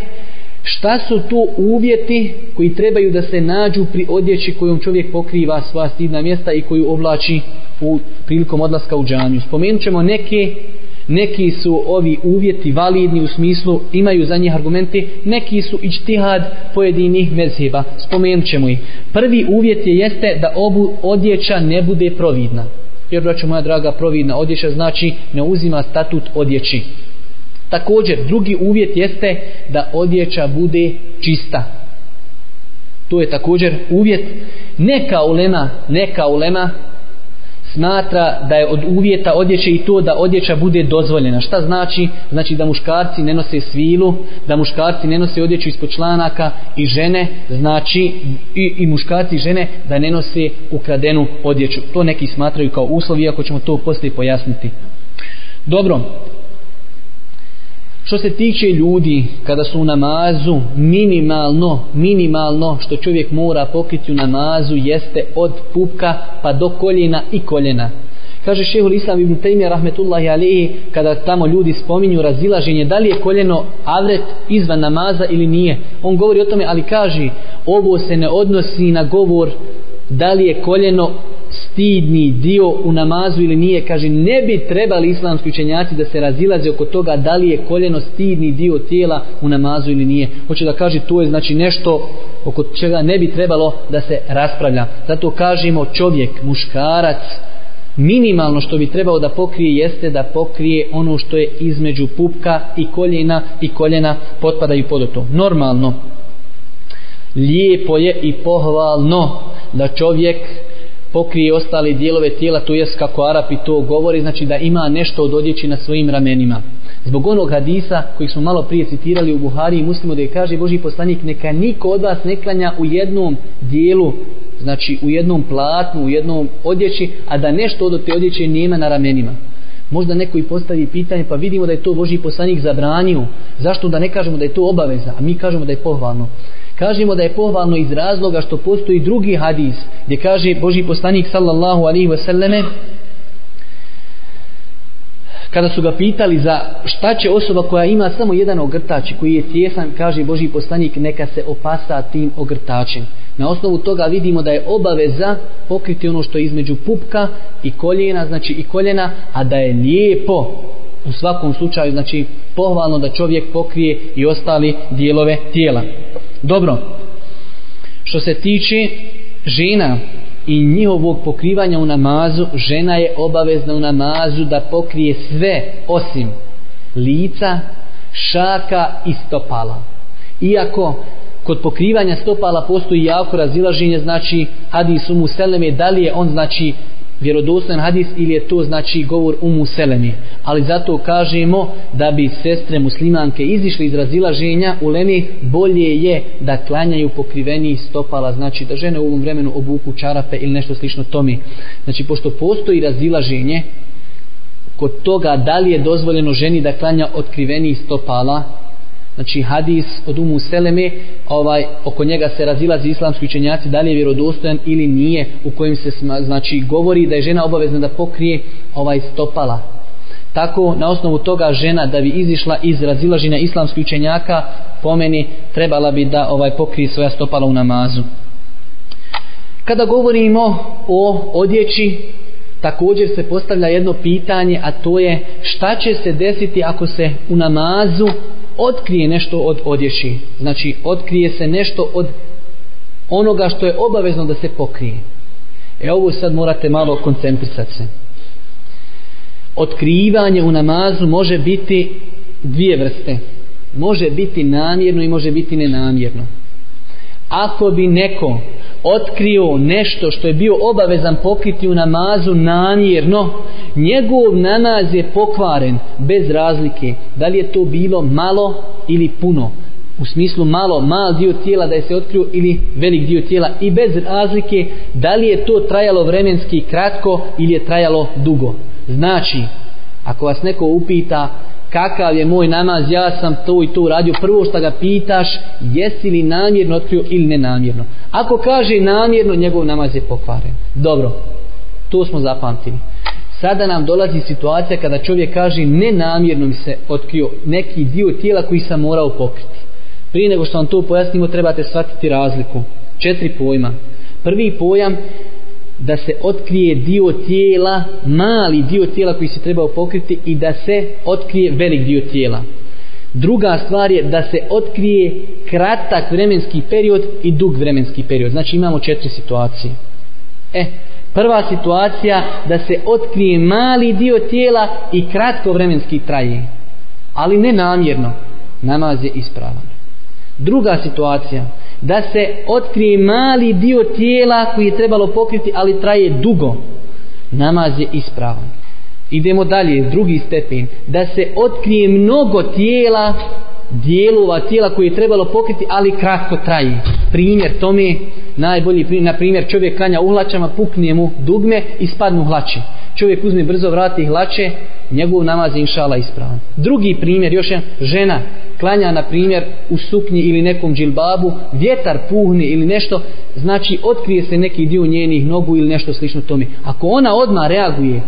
šta su to uvjeti koji trebaju da se nađu pri odjeći kojom čovjek pokriva svoja stidna mjesta i koju oblači u prilikom odlaska u džamiju. Spomenut ćemo neke neki su ovi uvjeti validni u smislu imaju za njih argumente, neki su ičtihad pojedinih mezheba. Spomenut ćemo ih. Prvi uvjet je jeste da obu odjeća ne bude providna. Jer, braćo moja draga, providna odjeća znači ne uzima statut odjeći. Također, drugi uvjet jeste da odjeća bude čista. To je također uvjet neka ulema, neka ulema smatra da je od uvjeta odjeće i to da odjeća bude dozvoljena. Šta znači? Znači da muškarci ne nose svilu, da muškarci ne nose odjeću ispod članaka i žene, znači i, i muškarci i žene da ne nose ukradenu odjeću. To neki smatraju kao uslov, iako ćemo to poslije pojasniti. Dobro, Što se tiče ljudi kada su u namazu, minimalno, minimalno što čovjek mora pokriti u namazu jeste od pupka pa do koljena i koljena. Kaže šehul Islam ibn Taymi rahmetullahi alihi kada tamo ljudi spominju razilaženje da li je koljeno avret izvan namaza ili nije. On govori o tome ali kaže ovo se ne odnosi na govor da li je koljeno stidni dio u namazu ili nije, kaže, ne bi trebali islamski učenjaci da se razilaze oko toga da li je koljeno stidni dio tijela u namazu ili nije. Hoće da kaže, to je znači nešto oko čega ne bi trebalo da se raspravlja. Zato kažemo čovjek, muškarac, minimalno što bi trebao da pokrije jeste da pokrije ono što je između pupka i koljena i koljena potpadaju pod to. Normalno, lijepo je i pohvalno da čovjek pokrije ostale dijelove tijela, to jest kako Arapi to govore, znači da ima nešto od odjeći na svojim ramenima. Zbog onog hadisa koji smo malo prije citirali u Buhari i muslimo da je kaže Boži poslanik neka niko od vas ne klanja u jednom dijelu, znači u jednom platnu, u jednom odjeći, a da nešto od te odjeće nema na ramenima. Možda neko i postavi pitanje pa vidimo da je to Boži poslanik zabranio. Zašto da ne kažemo da je to obaveza, a mi kažemo da je pohvalno kažemo da je pohvalno iz razloga što postoji drugi hadis gdje kaže Boži poslanik sallallahu alihi wasallame kada su ga pitali za šta će osoba koja ima samo jedan ogrtač koji je tjesan, kaže Boži poslanik neka se opasa tim ogrtačem na osnovu toga vidimo da je obaveza pokriti ono što je između pupka i koljena, znači i koljena a da je lijepo u svakom slučaju, znači pohvalno da čovjek pokrije i ostali dijelove tijela. Dobro, što se tiče žena i njihovog pokrivanja u namazu, žena je obavezna u namazu da pokrije sve osim lica, šaka i stopala. Iako kod pokrivanja stopala postoji jako razilaženje, znači hadis umu seleme, da li je on znači vjerodostan hadis ili je to znači govor umu selemi ali zato kažemo da bi sestre muslimanke izišli iz razilaženja u lemi bolje je da klanjaju pokriveni stopala znači da žene u ovom vremenu obuku čarape ili nešto slično tome znači pošto postoji razilaženje kod toga da li je dozvoljeno ženi da klanja otkriveni stopala znači hadis od Umu Seleme, ovaj, oko njega se razilazi islamski učenjaci, da li je vjerodostojan ili nije, u kojim se znači, govori da je žena obavezna da pokrije ovaj stopala. Tako, na osnovu toga žena da bi izišla iz razilaženja islamskih učenjaka, pomeni trebala bi da ovaj pokrije svoja stopala u namazu. Kada govorimo o odjeći, također se postavlja jedno pitanje, a to je šta će se desiti ako se u namazu otkrije nešto od odjeći. Znači, otkrije se nešto od onoga što je obavezno da se pokrije. E ovo sad morate malo koncentrisati se. Otkrivanje u namazu može biti dvije vrste. Može biti namjerno i može biti nenamjerno ako bi neko otkrio nešto što je bio obavezan pokriti u namazu namjerno, njegov namaz je pokvaren bez razlike da li je to bilo malo ili puno. U smislu malo, mal dio tijela da je se otkrio ili velik dio tijela i bez razlike da li je to trajalo vremenski kratko ili je trajalo dugo. Znači, ako vas neko upita kakav je moj namaz, ja sam to i to uradio, prvo što ga pitaš, jesi li namjerno otkrio ili nenamjerno. Ako kaže namjerno, njegov namaz je pokvaren. Dobro, to smo zapamtili. Sada nam dolazi situacija kada čovjek kaže nenamjerno mi se otkrio neki dio tijela koji sam morao pokriti. Prije nego što vam to pojasnimo, trebate shvatiti razliku. Četiri pojma. Prvi pojam da se otkrije dio tijela, mali dio tijela koji se trebao pokriti i da se otkrije velik dio tijela. Druga stvar je da se otkrije kratak vremenski period i dug vremenski period. Znači imamo četiri situacije. E, prva situacija da se otkrije mali dio tijela i kratko vremenski traje. Ali ne namjerno. Namaz je ispravan. Druga situacija, da se otkrije mali dio tijela koji je trebalo pokriti, ali traje dugo, namaz je ispravan. Idemo dalje, drugi stepen, da se otkrije mnogo tijela, dijelova tijela koje je trebalo pokriti, ali kratko traje. Primjer tome, najbolji primjer, na primjer čovjek klanja u hlačama, pukne mu dugme i spadnu hlače čovjek uzme brzo vrati hlače, njegov namaz je inšala ispravan. Drugi primjer, još jedan, žena klanja na primjer u suknji ili nekom džilbabu, vjetar puhne ili nešto, znači otkrije se neki dio njenih nogu ili nešto slično tome. Ako ona odma reaguje,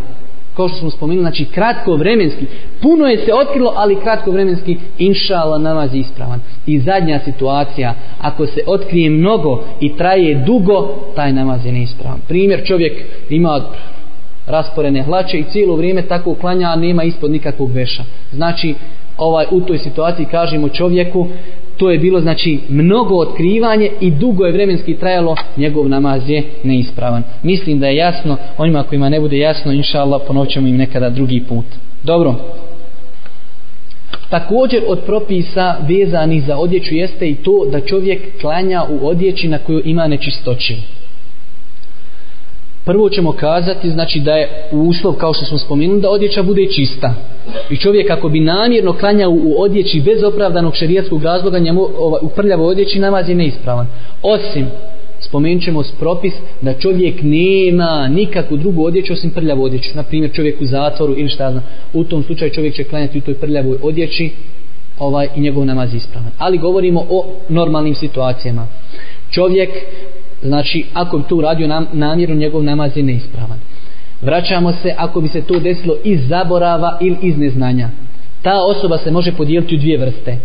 kao što smo spomenuli, znači kratko vremenski, puno je se otkrilo, ali kratko vremenski, inšala namaz je ispravan. I zadnja situacija, ako se otkrije mnogo i traje dugo, taj namaz je neispravan. Primjer, čovjek ima rasporene hlače i cijelo vrijeme tako klanja, a nema ispod nikakvog veša. Znači, ovaj, u toj situaciji kažemo čovjeku, to je bilo znači mnogo otkrivanje i dugo je vremenski trajalo, njegov namaz je neispravan. Mislim da je jasno, onima kojima ne bude jasno, inša Allah, ponovit ćemo im nekada drugi put. Dobro. Također od propisa vezanih za odjeću jeste i to da čovjek klanja u odjeći na koju ima nečistoće prvo ćemo kazati znači da je uslov kao što smo spomenuli da odjeća bude čista i čovjek ako bi namjerno klanjao u odjeći bez opravdanog šerijetskog razloga njemu ova, u prljavo odjeći namaz je neispravan osim spomenut ćemo s propis da čovjek nema nikakvu drugu odjeću osim prljavu odjeću na primjer čovjek u zatvoru ili šta znam u tom slučaju čovjek će klanjati u toj prljavoj odjeći ovaj i njegov namaz je ispravan ali govorimo o normalnim situacijama čovjek Znači, ako bi to uradio nam, namjeru, njegov namaz je neispravan. Vraćamo se ako bi se to desilo iz zaborava ili iz neznanja. Ta osoba se može podijeliti u dvije vrste.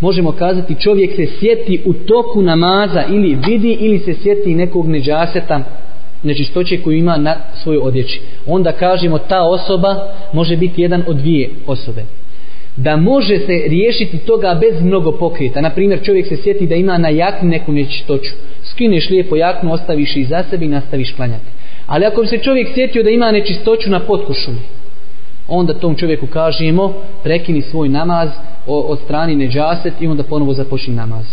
Možemo kazati čovjek se sjeti u toku namaza ili vidi ili se sjeti nekog neđaseta, nečistoće koju ima na svojoj odjeći. Onda kažemo ta osoba može biti jedan od dvije osobe da može se riješiti toga bez mnogo pokreta. Naprimjer, čovjek se sjeti da ima na jaknu neku nečitoću. Skineš lijepo jaknu, ostaviš i za sebi i nastaviš klanjati. Ali ako bi se čovjek sjetio da ima nečistoću na potkušuli, onda tom čovjeku kažemo, prekini svoj namaz, od strani neđaset i onda ponovo započni namaz.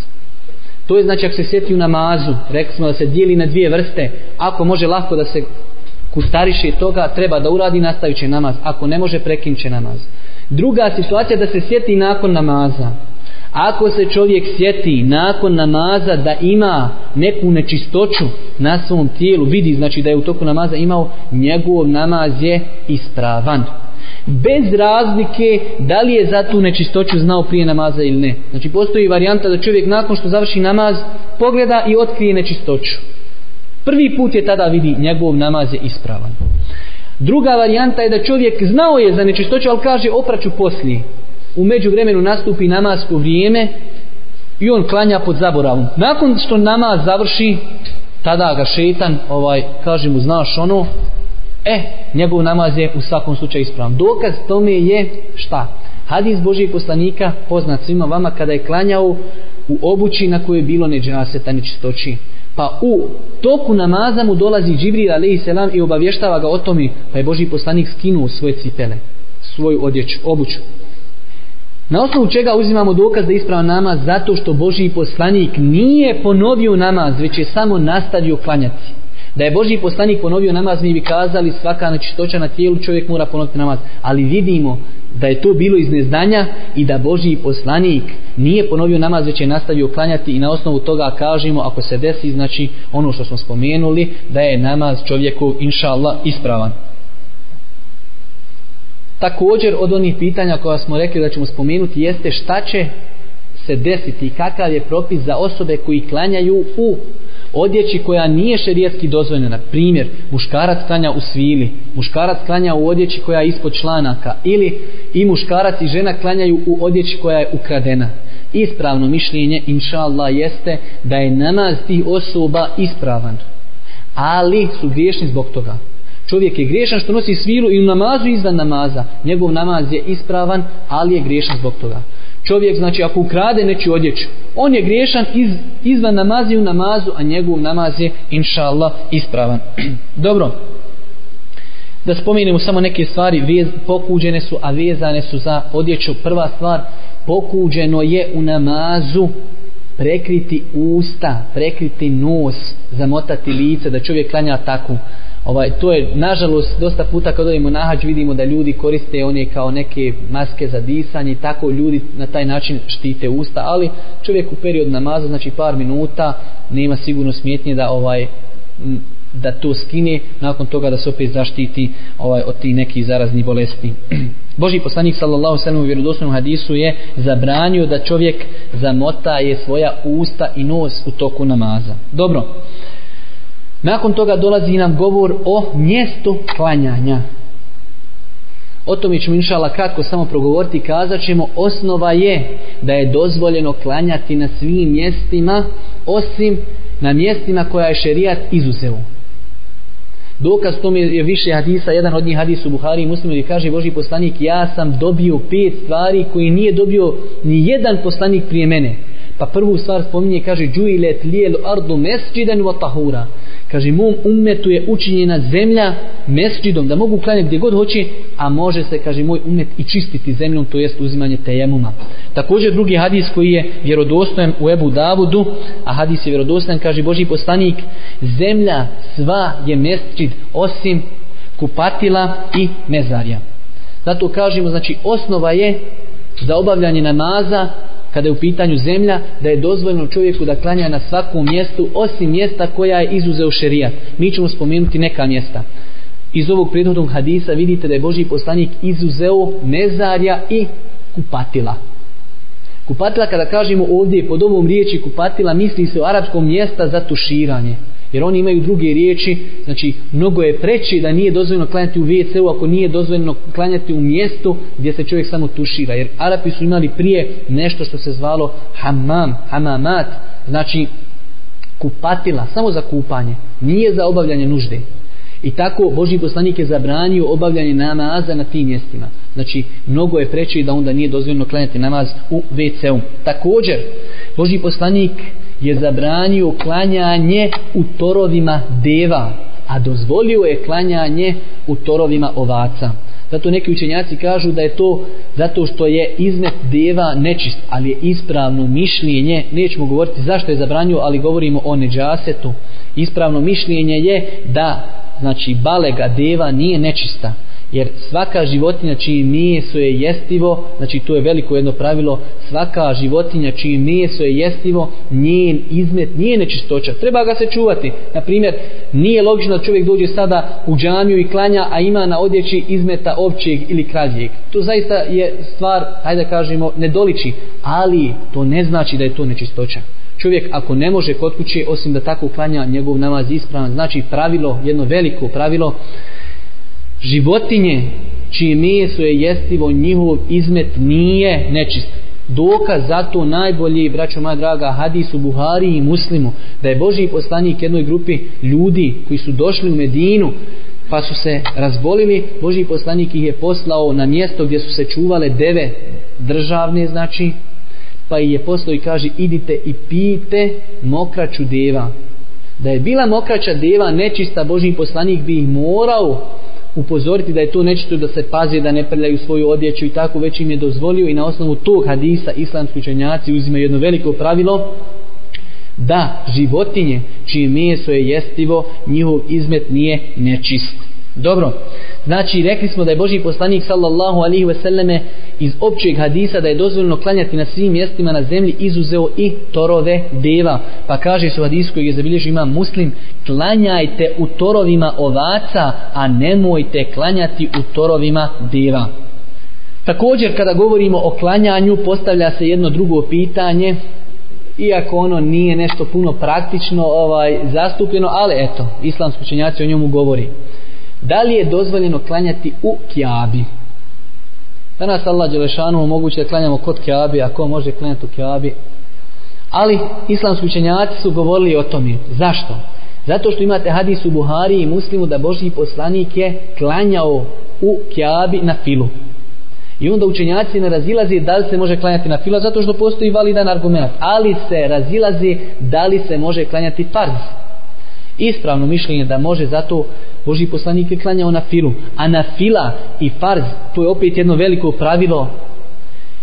To je znači ako se sjeti u namazu, rekli smo da se dijeli na dvije vrste, ako može lahko da se kustariše toga, treba da uradi, nastavit će namaz. Ako ne može, prekinit će namaz. Druga situacija da se sjeti nakon namaza. Ako se čovjek sjeti nakon namaza da ima neku nečistoću na svom tijelu, vidi znači da je u toku namaza imao, njegov namaz je ispravan. Bez razlike da li je za tu nečistoću znao prije namaza ili ne. Znači postoji varijanta da čovjek nakon što završi namaz pogleda i otkrije nečistoću. Prvi put je tada vidi njegov namaz je ispravan. Druga varijanta je da čovjek znao je za nečistoću, ali kaže opraću poslije. U među vremenu nastupi namasko vrijeme i on klanja pod zaboravom. Nakon što namaz završi, tada ga šetan, ovaj, kaže mu, znaš ono, e, njegov namaz je u svakom slučaju ispravan. Dokaz tome je šta? Hadis Božijeg poslanika, poznat svima vama, kada je klanjao u obući na kojoj je bilo neđaseta nečistoći. Pa u toku namaza mu dolazi Džibril alaihi selam i obavještava ga o tome pa je Boži poslanik skinuo svoje cipele, svoju odjeć, obuću. Na osnovu čega uzimamo dokaz da ispravan namaz zato što Boži poslanik nije ponovio namaz već je samo nastavio klanjati. Da je Boži poslanik ponovio namaz, mi bi kazali svaka načistoća na tijelu čovjek mora ponoviti namaz. Ali vidimo da je to bilo iz neznanja i da Boži poslanik nije ponovio namaz, već je nastavio klanjati i na osnovu toga kažemo ako se desi, znači ono što smo spomenuli, da je namaz čovjeku, inša Allah, ispravan. Također od onih pitanja koja smo rekli da ćemo spomenuti jeste šta će se desiti kakav je propis za osobe koji klanjaju u odjeći koja nije šerijetski dozvoljena. Primjer, muškarac klanja u svili, muškarac klanja u odjeći koja je ispod članaka ili i muškarac i žena klanjaju u odjeći koja je ukradena. Ispravno mišljenje, inša Allah, jeste da je namaz tih osoba ispravan. Ali su griješni zbog toga čovjek je griješan što nosi sviru i u namazu izvan namaza. Njegov namaz je ispravan, ali je griješan zbog toga. Čovjek, znači, ako ukrade neću odjeću, on je griješan iz, izvan namaza i u namazu, a njegov namaz je, inša Allah, ispravan. Dobro, da spomenemo samo neke stvari, vez, pokuđene su, a vezane su za odjeću. Prva stvar, pokuđeno je u namazu prekriti usta, prekriti nos, zamotati lice, da čovjek klanja tako ovaj, to je nažalost dosta puta kad odemo na hađ vidimo da ljudi koriste one kao neke maske za disanje i tako ljudi na taj način štite usta ali čovjek u period namaza znači par minuta nema sigurno smjetnje da ovaj da to skine nakon toga da se opet zaštiti ovaj od tih nekih zaraznih bolesti Boži poslanik sallallahu sallam u vjerodosnom hadisu je zabranio da čovjek zamota je svoja usta i nos u toku namaza dobro Nakon toga dolazi nam govor o mjestu klanjanja. O tome ćemo inšala kratko samo progovoriti i kazat ćemo osnova je da je dozvoljeno klanjati na svim mjestima osim na mjestima koja je šerijat izuzeo. Dokaz tome je više hadisa, jedan od njih hadis u Buhari i Muslimu gdje kaže Boži poslanik ja sam dobio pet stvari koje nije dobio ni jedan poslanik prije mene pa prvu stvar spominje kaže džuilet lijelu ardu mesđiden wa tahura kaže mom umetu je učinjena zemlja mesđidom da mogu klanjati gdje god hoće a može se kaže moj umet i čistiti zemljom to jest uzimanje tejemuma također drugi hadis koji je vjerodostojen u Ebu Davudu a hadis je vjerodostojen kaže Boži postanik zemlja sva je mesđid osim kupatila i mezarja zato kažemo znači osnova je za obavljanje namaza kada je u pitanju zemlja, da je dozvoljeno čovjeku da klanja na svakom mjestu, osim mjesta koja je izuzeo šerijat. Mi ćemo spomenuti neka mjesta. Iz ovog prijedhodnog hadisa vidite da je Boži poslanik izuzeo mezarja i kupatila. Kupatila kada kažemo ovdje pod ovom riječi kupatila misli se o arapskom mjesta za tuširanje jer oni imaju druge riječi, znači mnogo je preći da nije dozvoljeno klanjati u WC-u ako nije dozvoljeno klanjati u mjestu gdje se čovjek samo tušira, jer Arapi su imali prije nešto što se zvalo hamam, hamamat, znači kupatila, samo za kupanje, nije za obavljanje nužde. I tako Boži poslanik je zabranio obavljanje namaza na tim mjestima. Znači, mnogo je preći da onda nije dozvoljeno klanjati namaz u WC-u. Također, Boži poslanik je zabranio klanjanje u torovima deva, a dozvolio je klanjanje u torovima ovaca. Zato neki učenjaci kažu da je to zato što je izmet deva nečist, ali je ispravno mišljenje, nećemo govoriti zašto je zabranio, ali govorimo o neđasetu. Ispravno mišljenje je da znači balega deva nije nečista, jer svaka životinja čije meso je jestivo, znači to je veliko jedno pravilo, svaka životinja čije meso je jestivo, njen izmet nije nečistoća, treba ga se čuvati. Na primjer, nije logično da čovjek dođe sada u džamiju i klanja, a ima na odjeći izmeta ovčijeg ili kravljeg. To zaista je stvar, hajde da kažemo, nedoliči, ali to ne znači da je to nečistoća. Čovjek ako ne može kod kuće, osim da tako klanja, njegov namaz je ispravan. Znači pravilo, jedno veliko pravilo, životinje čije meso je jestivo njihov izmet nije nečist dokaz za to najbolji braćo moja draga hadis u Buhari i Muslimu da je Boži poslanik jednoj grupi ljudi koji su došli u Medinu pa su se razbolili Boži poslanik ih je poslao na mjesto gdje su se čuvale deve državne znači pa ih je poslao i kaže idite i pijte mokraću deva da je bila mokraća deva nečista Boži poslanik bi ih morao upozoriti da je to nečito da se pazi da ne prljaju svoju odjeću i tako već im je dozvolio i na osnovu tog hadisa islamski učenjaci uzime jedno veliko pravilo da životinje čije meso je jestivo njihov izmet nije nečist Dobro. Znači, rekli smo da je Boži poslanik sallallahu alihi veseleme iz općeg hadisa da je dozvoljeno klanjati na svim mjestima na zemlji izuzeo i torove deva. Pa kaže se u hadisu koji je zabilježio ima muslim, klanjajte u torovima ovaca, a nemojte klanjati u torovima deva. Također, kada govorimo o klanjanju, postavlja se jedno drugo pitanje, iako ono nije nešto puno praktično ovaj zastupljeno, ali eto, islamski učenjaci o njemu govori da li je dozvoljeno klanjati u kjabi danas Allah Đelešanu omoguće da klanjamo kod kjabi a ko može klanjati u kjabi ali islamski učenjaci su govorili o tome zašto? zato što imate hadis u Buhari i muslimu da Boži poslanik je klanjao u kjabi na filu I onda učenjaci ne razilaze da li se može klanjati na fila, zato što postoji validan argument. Ali se razilaze da li se može klanjati farz ispravno mišljenje da može zato Boži poslanik je klanjao na filu a na fila i farz to je opet jedno veliko pravilo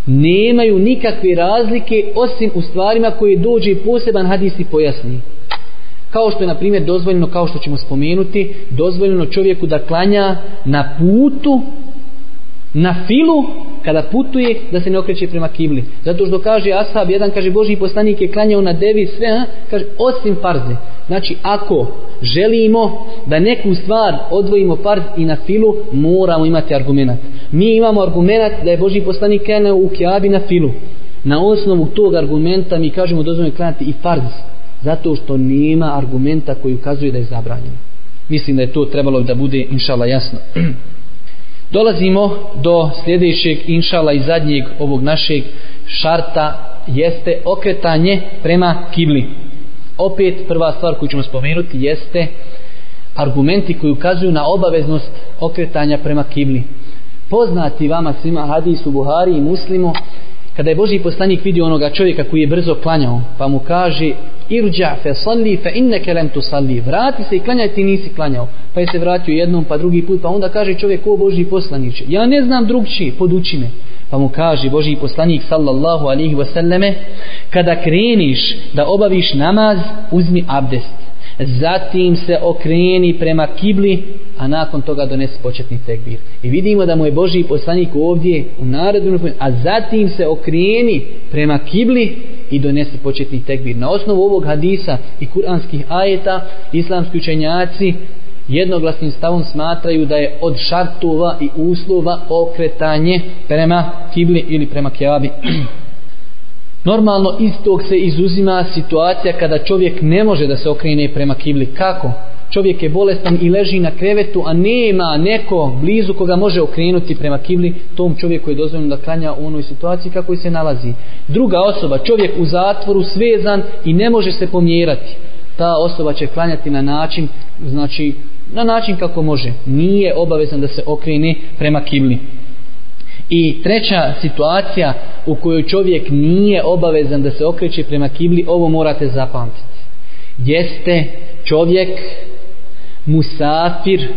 nemaju nikakve razlike osim u stvarima koje dođe poseban hadis i pojasni kao što je na primjer dozvoljeno kao što ćemo spomenuti dozvoljeno čovjeku da klanja na putu na filu kada putuje da se ne okreće prema kibli zato što kaže ashab jedan kaže Boži poslanik je klanjao na devi sve a? kaže osim farze znači ako želimo da neku stvar odvojimo farz i na filu moramo imati argumentat mi imamo argumentat da je Boži poslanik klanjao u kiabi na filu na osnovu tog argumenta mi kažemo dozvoljeno klanjati i farz zato što nema argumenta koji ukazuje da je zabranjeno mislim da je to trebalo da bude inšala jasno Dolazimo do sljedećeg inšala i zadnjeg ovog našeg šarta jeste okretanje prema kibli. Opet prva stvar koju ćemo spomenuti jeste argumenti koji ukazuju na obaveznost okretanja prema kibli. Poznati vama svima hadis u Buhari i Muslimu kada je Boži poslanik vidio onoga čovjeka koji je brzo klanjao, pa mu kaže irđa fe salli fe inne kelem tu salli vrati se i klanjaj ti nisi klanjao pa je se vratio jednom pa drugi put pa onda kaže čovjek o Boži poslaniče ja ne znam drugčije, poduči me pa mu kaže Boži poslanik sallallahu alihi wasallame kada kreniš da obaviš namaz uzmi abdest zatim se okreni prema kibli, a nakon toga donese početni tekbir. I vidimo da mu je Boži poslanik ovdje u narodu, a zatim se okreni prema kibli i donese početni tekbir. Na osnovu ovog hadisa i kuranskih ajeta, islamski učenjaci jednoglasnim stavom smatraju da je od šartova i uslova okretanje prema kibli ili prema kjavi. Normalno istog se izuzima situacija kada čovjek ne može da se okrene prema kibli. Kako? Čovjek je bolestan i leži na krevetu, a nema neko blizu koga može okrenuti prema kibli, tom čovjeku je dozvoljeno da klanja u onoj situaciji kako se nalazi. Druga osoba, čovjek u zatvoru svezan i ne može se pomjerati. Ta osoba će klanjati na način, znači, na način kako može. Nije obavezan da se okrene prema kibli. I treća situacija u kojoj čovjek nije obavezan da se okreće prema kibli, ovo morate zapamtiti. Jeste čovjek musafir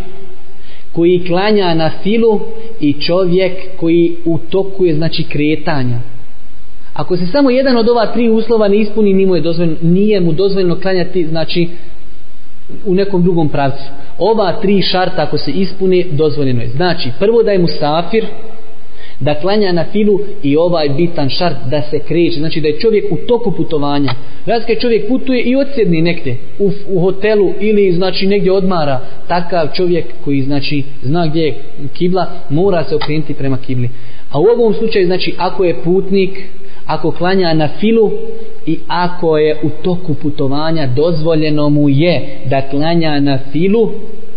koji klanja na filu i čovjek koji utokuje znači kretanja. Ako se samo jedan od ova tri uslova ne ispuni, nije mu, je dozvoljeno, nije mu dozvoljeno klanjati znači u nekom drugom pravcu. Ova tri šarta ako se ispune, dozvoljeno je. Znači, prvo da je musafir, safir, da klanja na filu i ovaj bitan šart da se kreće, znači da je čovjek u toku putovanja. Znači kad čovjek putuje i odsjedni negdje u, u hotelu ili znači negdje odmara, takav čovjek koji znači zna gdje je kibla, mora se okrenuti prema kibli. A u ovom slučaju znači ako je putnik, ako klanja na filu i ako je u toku putovanja dozvoljeno mu je da klanja na filu,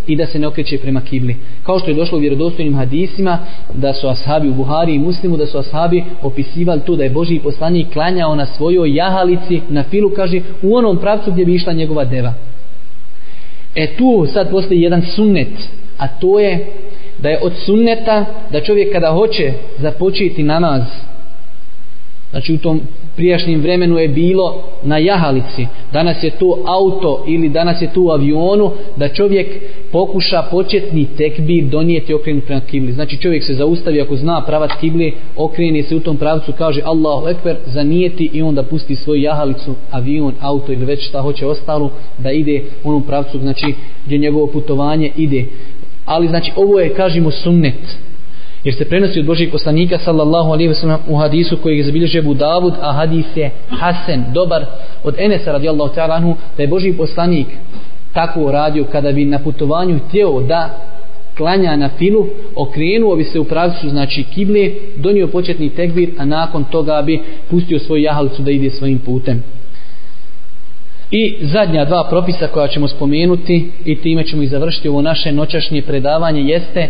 i da se ne okreće prema kibli. Kao što je došlo u vjerodostojnim hadisima da su ashabi u Buhari i Muslimu da su ashabi opisivali to da je Boži poslanik klanjao na svojoj jahalici na filu kaže u onom pravcu gdje bi išla njegova deva. E tu sad postoji jedan sunnet a to je da je od sunneta da čovjek kada hoće započeti namaz Znači u tom prijašnjem vremenu je bilo na jahalici, danas je tu auto ili danas je tu u avionu da čovjek pokuša početni tekbir donijeti okrenut prema kibli. Znači čovjek se zaustavi ako zna pravac kibli, okreni se u tom pravcu, kaže Allahu Ekber, zanijeti i onda pusti svoju jahalicu, avion, auto ili već šta hoće ostalo da ide u onom pravcu znači, gdje njegovo putovanje ide. Ali znači ovo je, kažemo, sunnet jer se prenosi od Božijeg poslanika sallallahu alaihi wasallam u hadisu koji je zabilježio Abu Davud a hadis je Hasan dobar od Enesa radijallahu ta'ala anhu da je Božiji poslanik tako radio kada bi na putovanju htio da klanja na filu, okrenuo bi se u pravcu, znači kible, donio početni tekbir, a nakon toga bi pustio svoju jahalicu da ide svojim putem. I zadnja dva propisa koja ćemo spomenuti i time ćemo i završiti ovo naše noćašnje predavanje jeste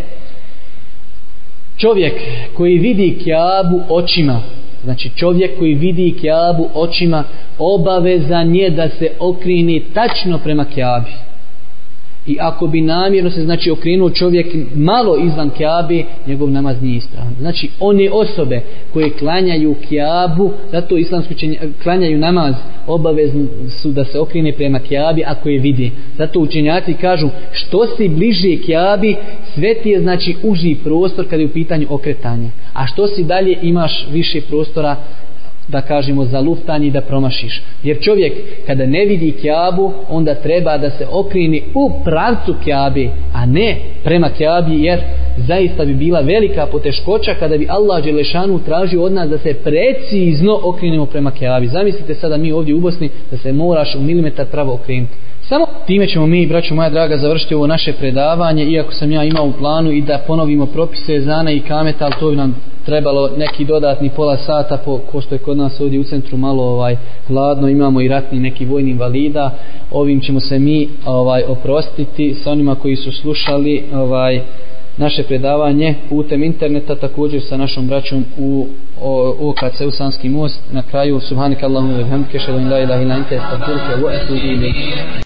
čovjek koji vidi kjabu očima, znači čovjek koji vidi kjabu očima, obavezan je da se okrini tačno prema kjabi. I ako bi namjerno se znači okrenuo čovjek malo izvan Kjabe, njegov namaz nije ispravan. Znači one osobe koje klanjaju Kjabu, zato islamsko klanjaju namaz, obavezni su da se okrene prema Kjabi ako je vidi. Zato učenjaci kažu što si bliže Kjabi, sve ti je znači uži prostor kada je u pitanju okretanje. A što si dalje imaš više prostora da kažemo zalustan i da promašiš. Jer čovjek kada ne vidi kjabu, onda treba da se okrini u pravcu kjabi, a ne prema kjabi, jer zaista bi bila velika poteškoća kada bi Allah Đelešanu tražio od nas da se precizno okrinemo prema kjabi. Zamislite sada mi ovdje u Bosni da se moraš u milimetar pravo okrenuti. Samo time ćemo mi, braćo moja draga, završiti ovo naše predavanje, iako sam ja imao u planu i da ponovimo propise Zana i Kameta, ali to bi nam trebalo neki dodatni pola sata, po, ko što je kod nas ovdje u centru malo ovaj hladno, imamo i ratni neki vojni invalida, ovim ćemo se mi ovaj oprostiti sa onima koji su slušali ovaj naše predavanje putem interneta također sa našom braćom u OKC u Sanski most na kraju subhanakallahumma wa bihamdika ashhadu an la ilaha illa anta astaghfiruka wa atubu ilayk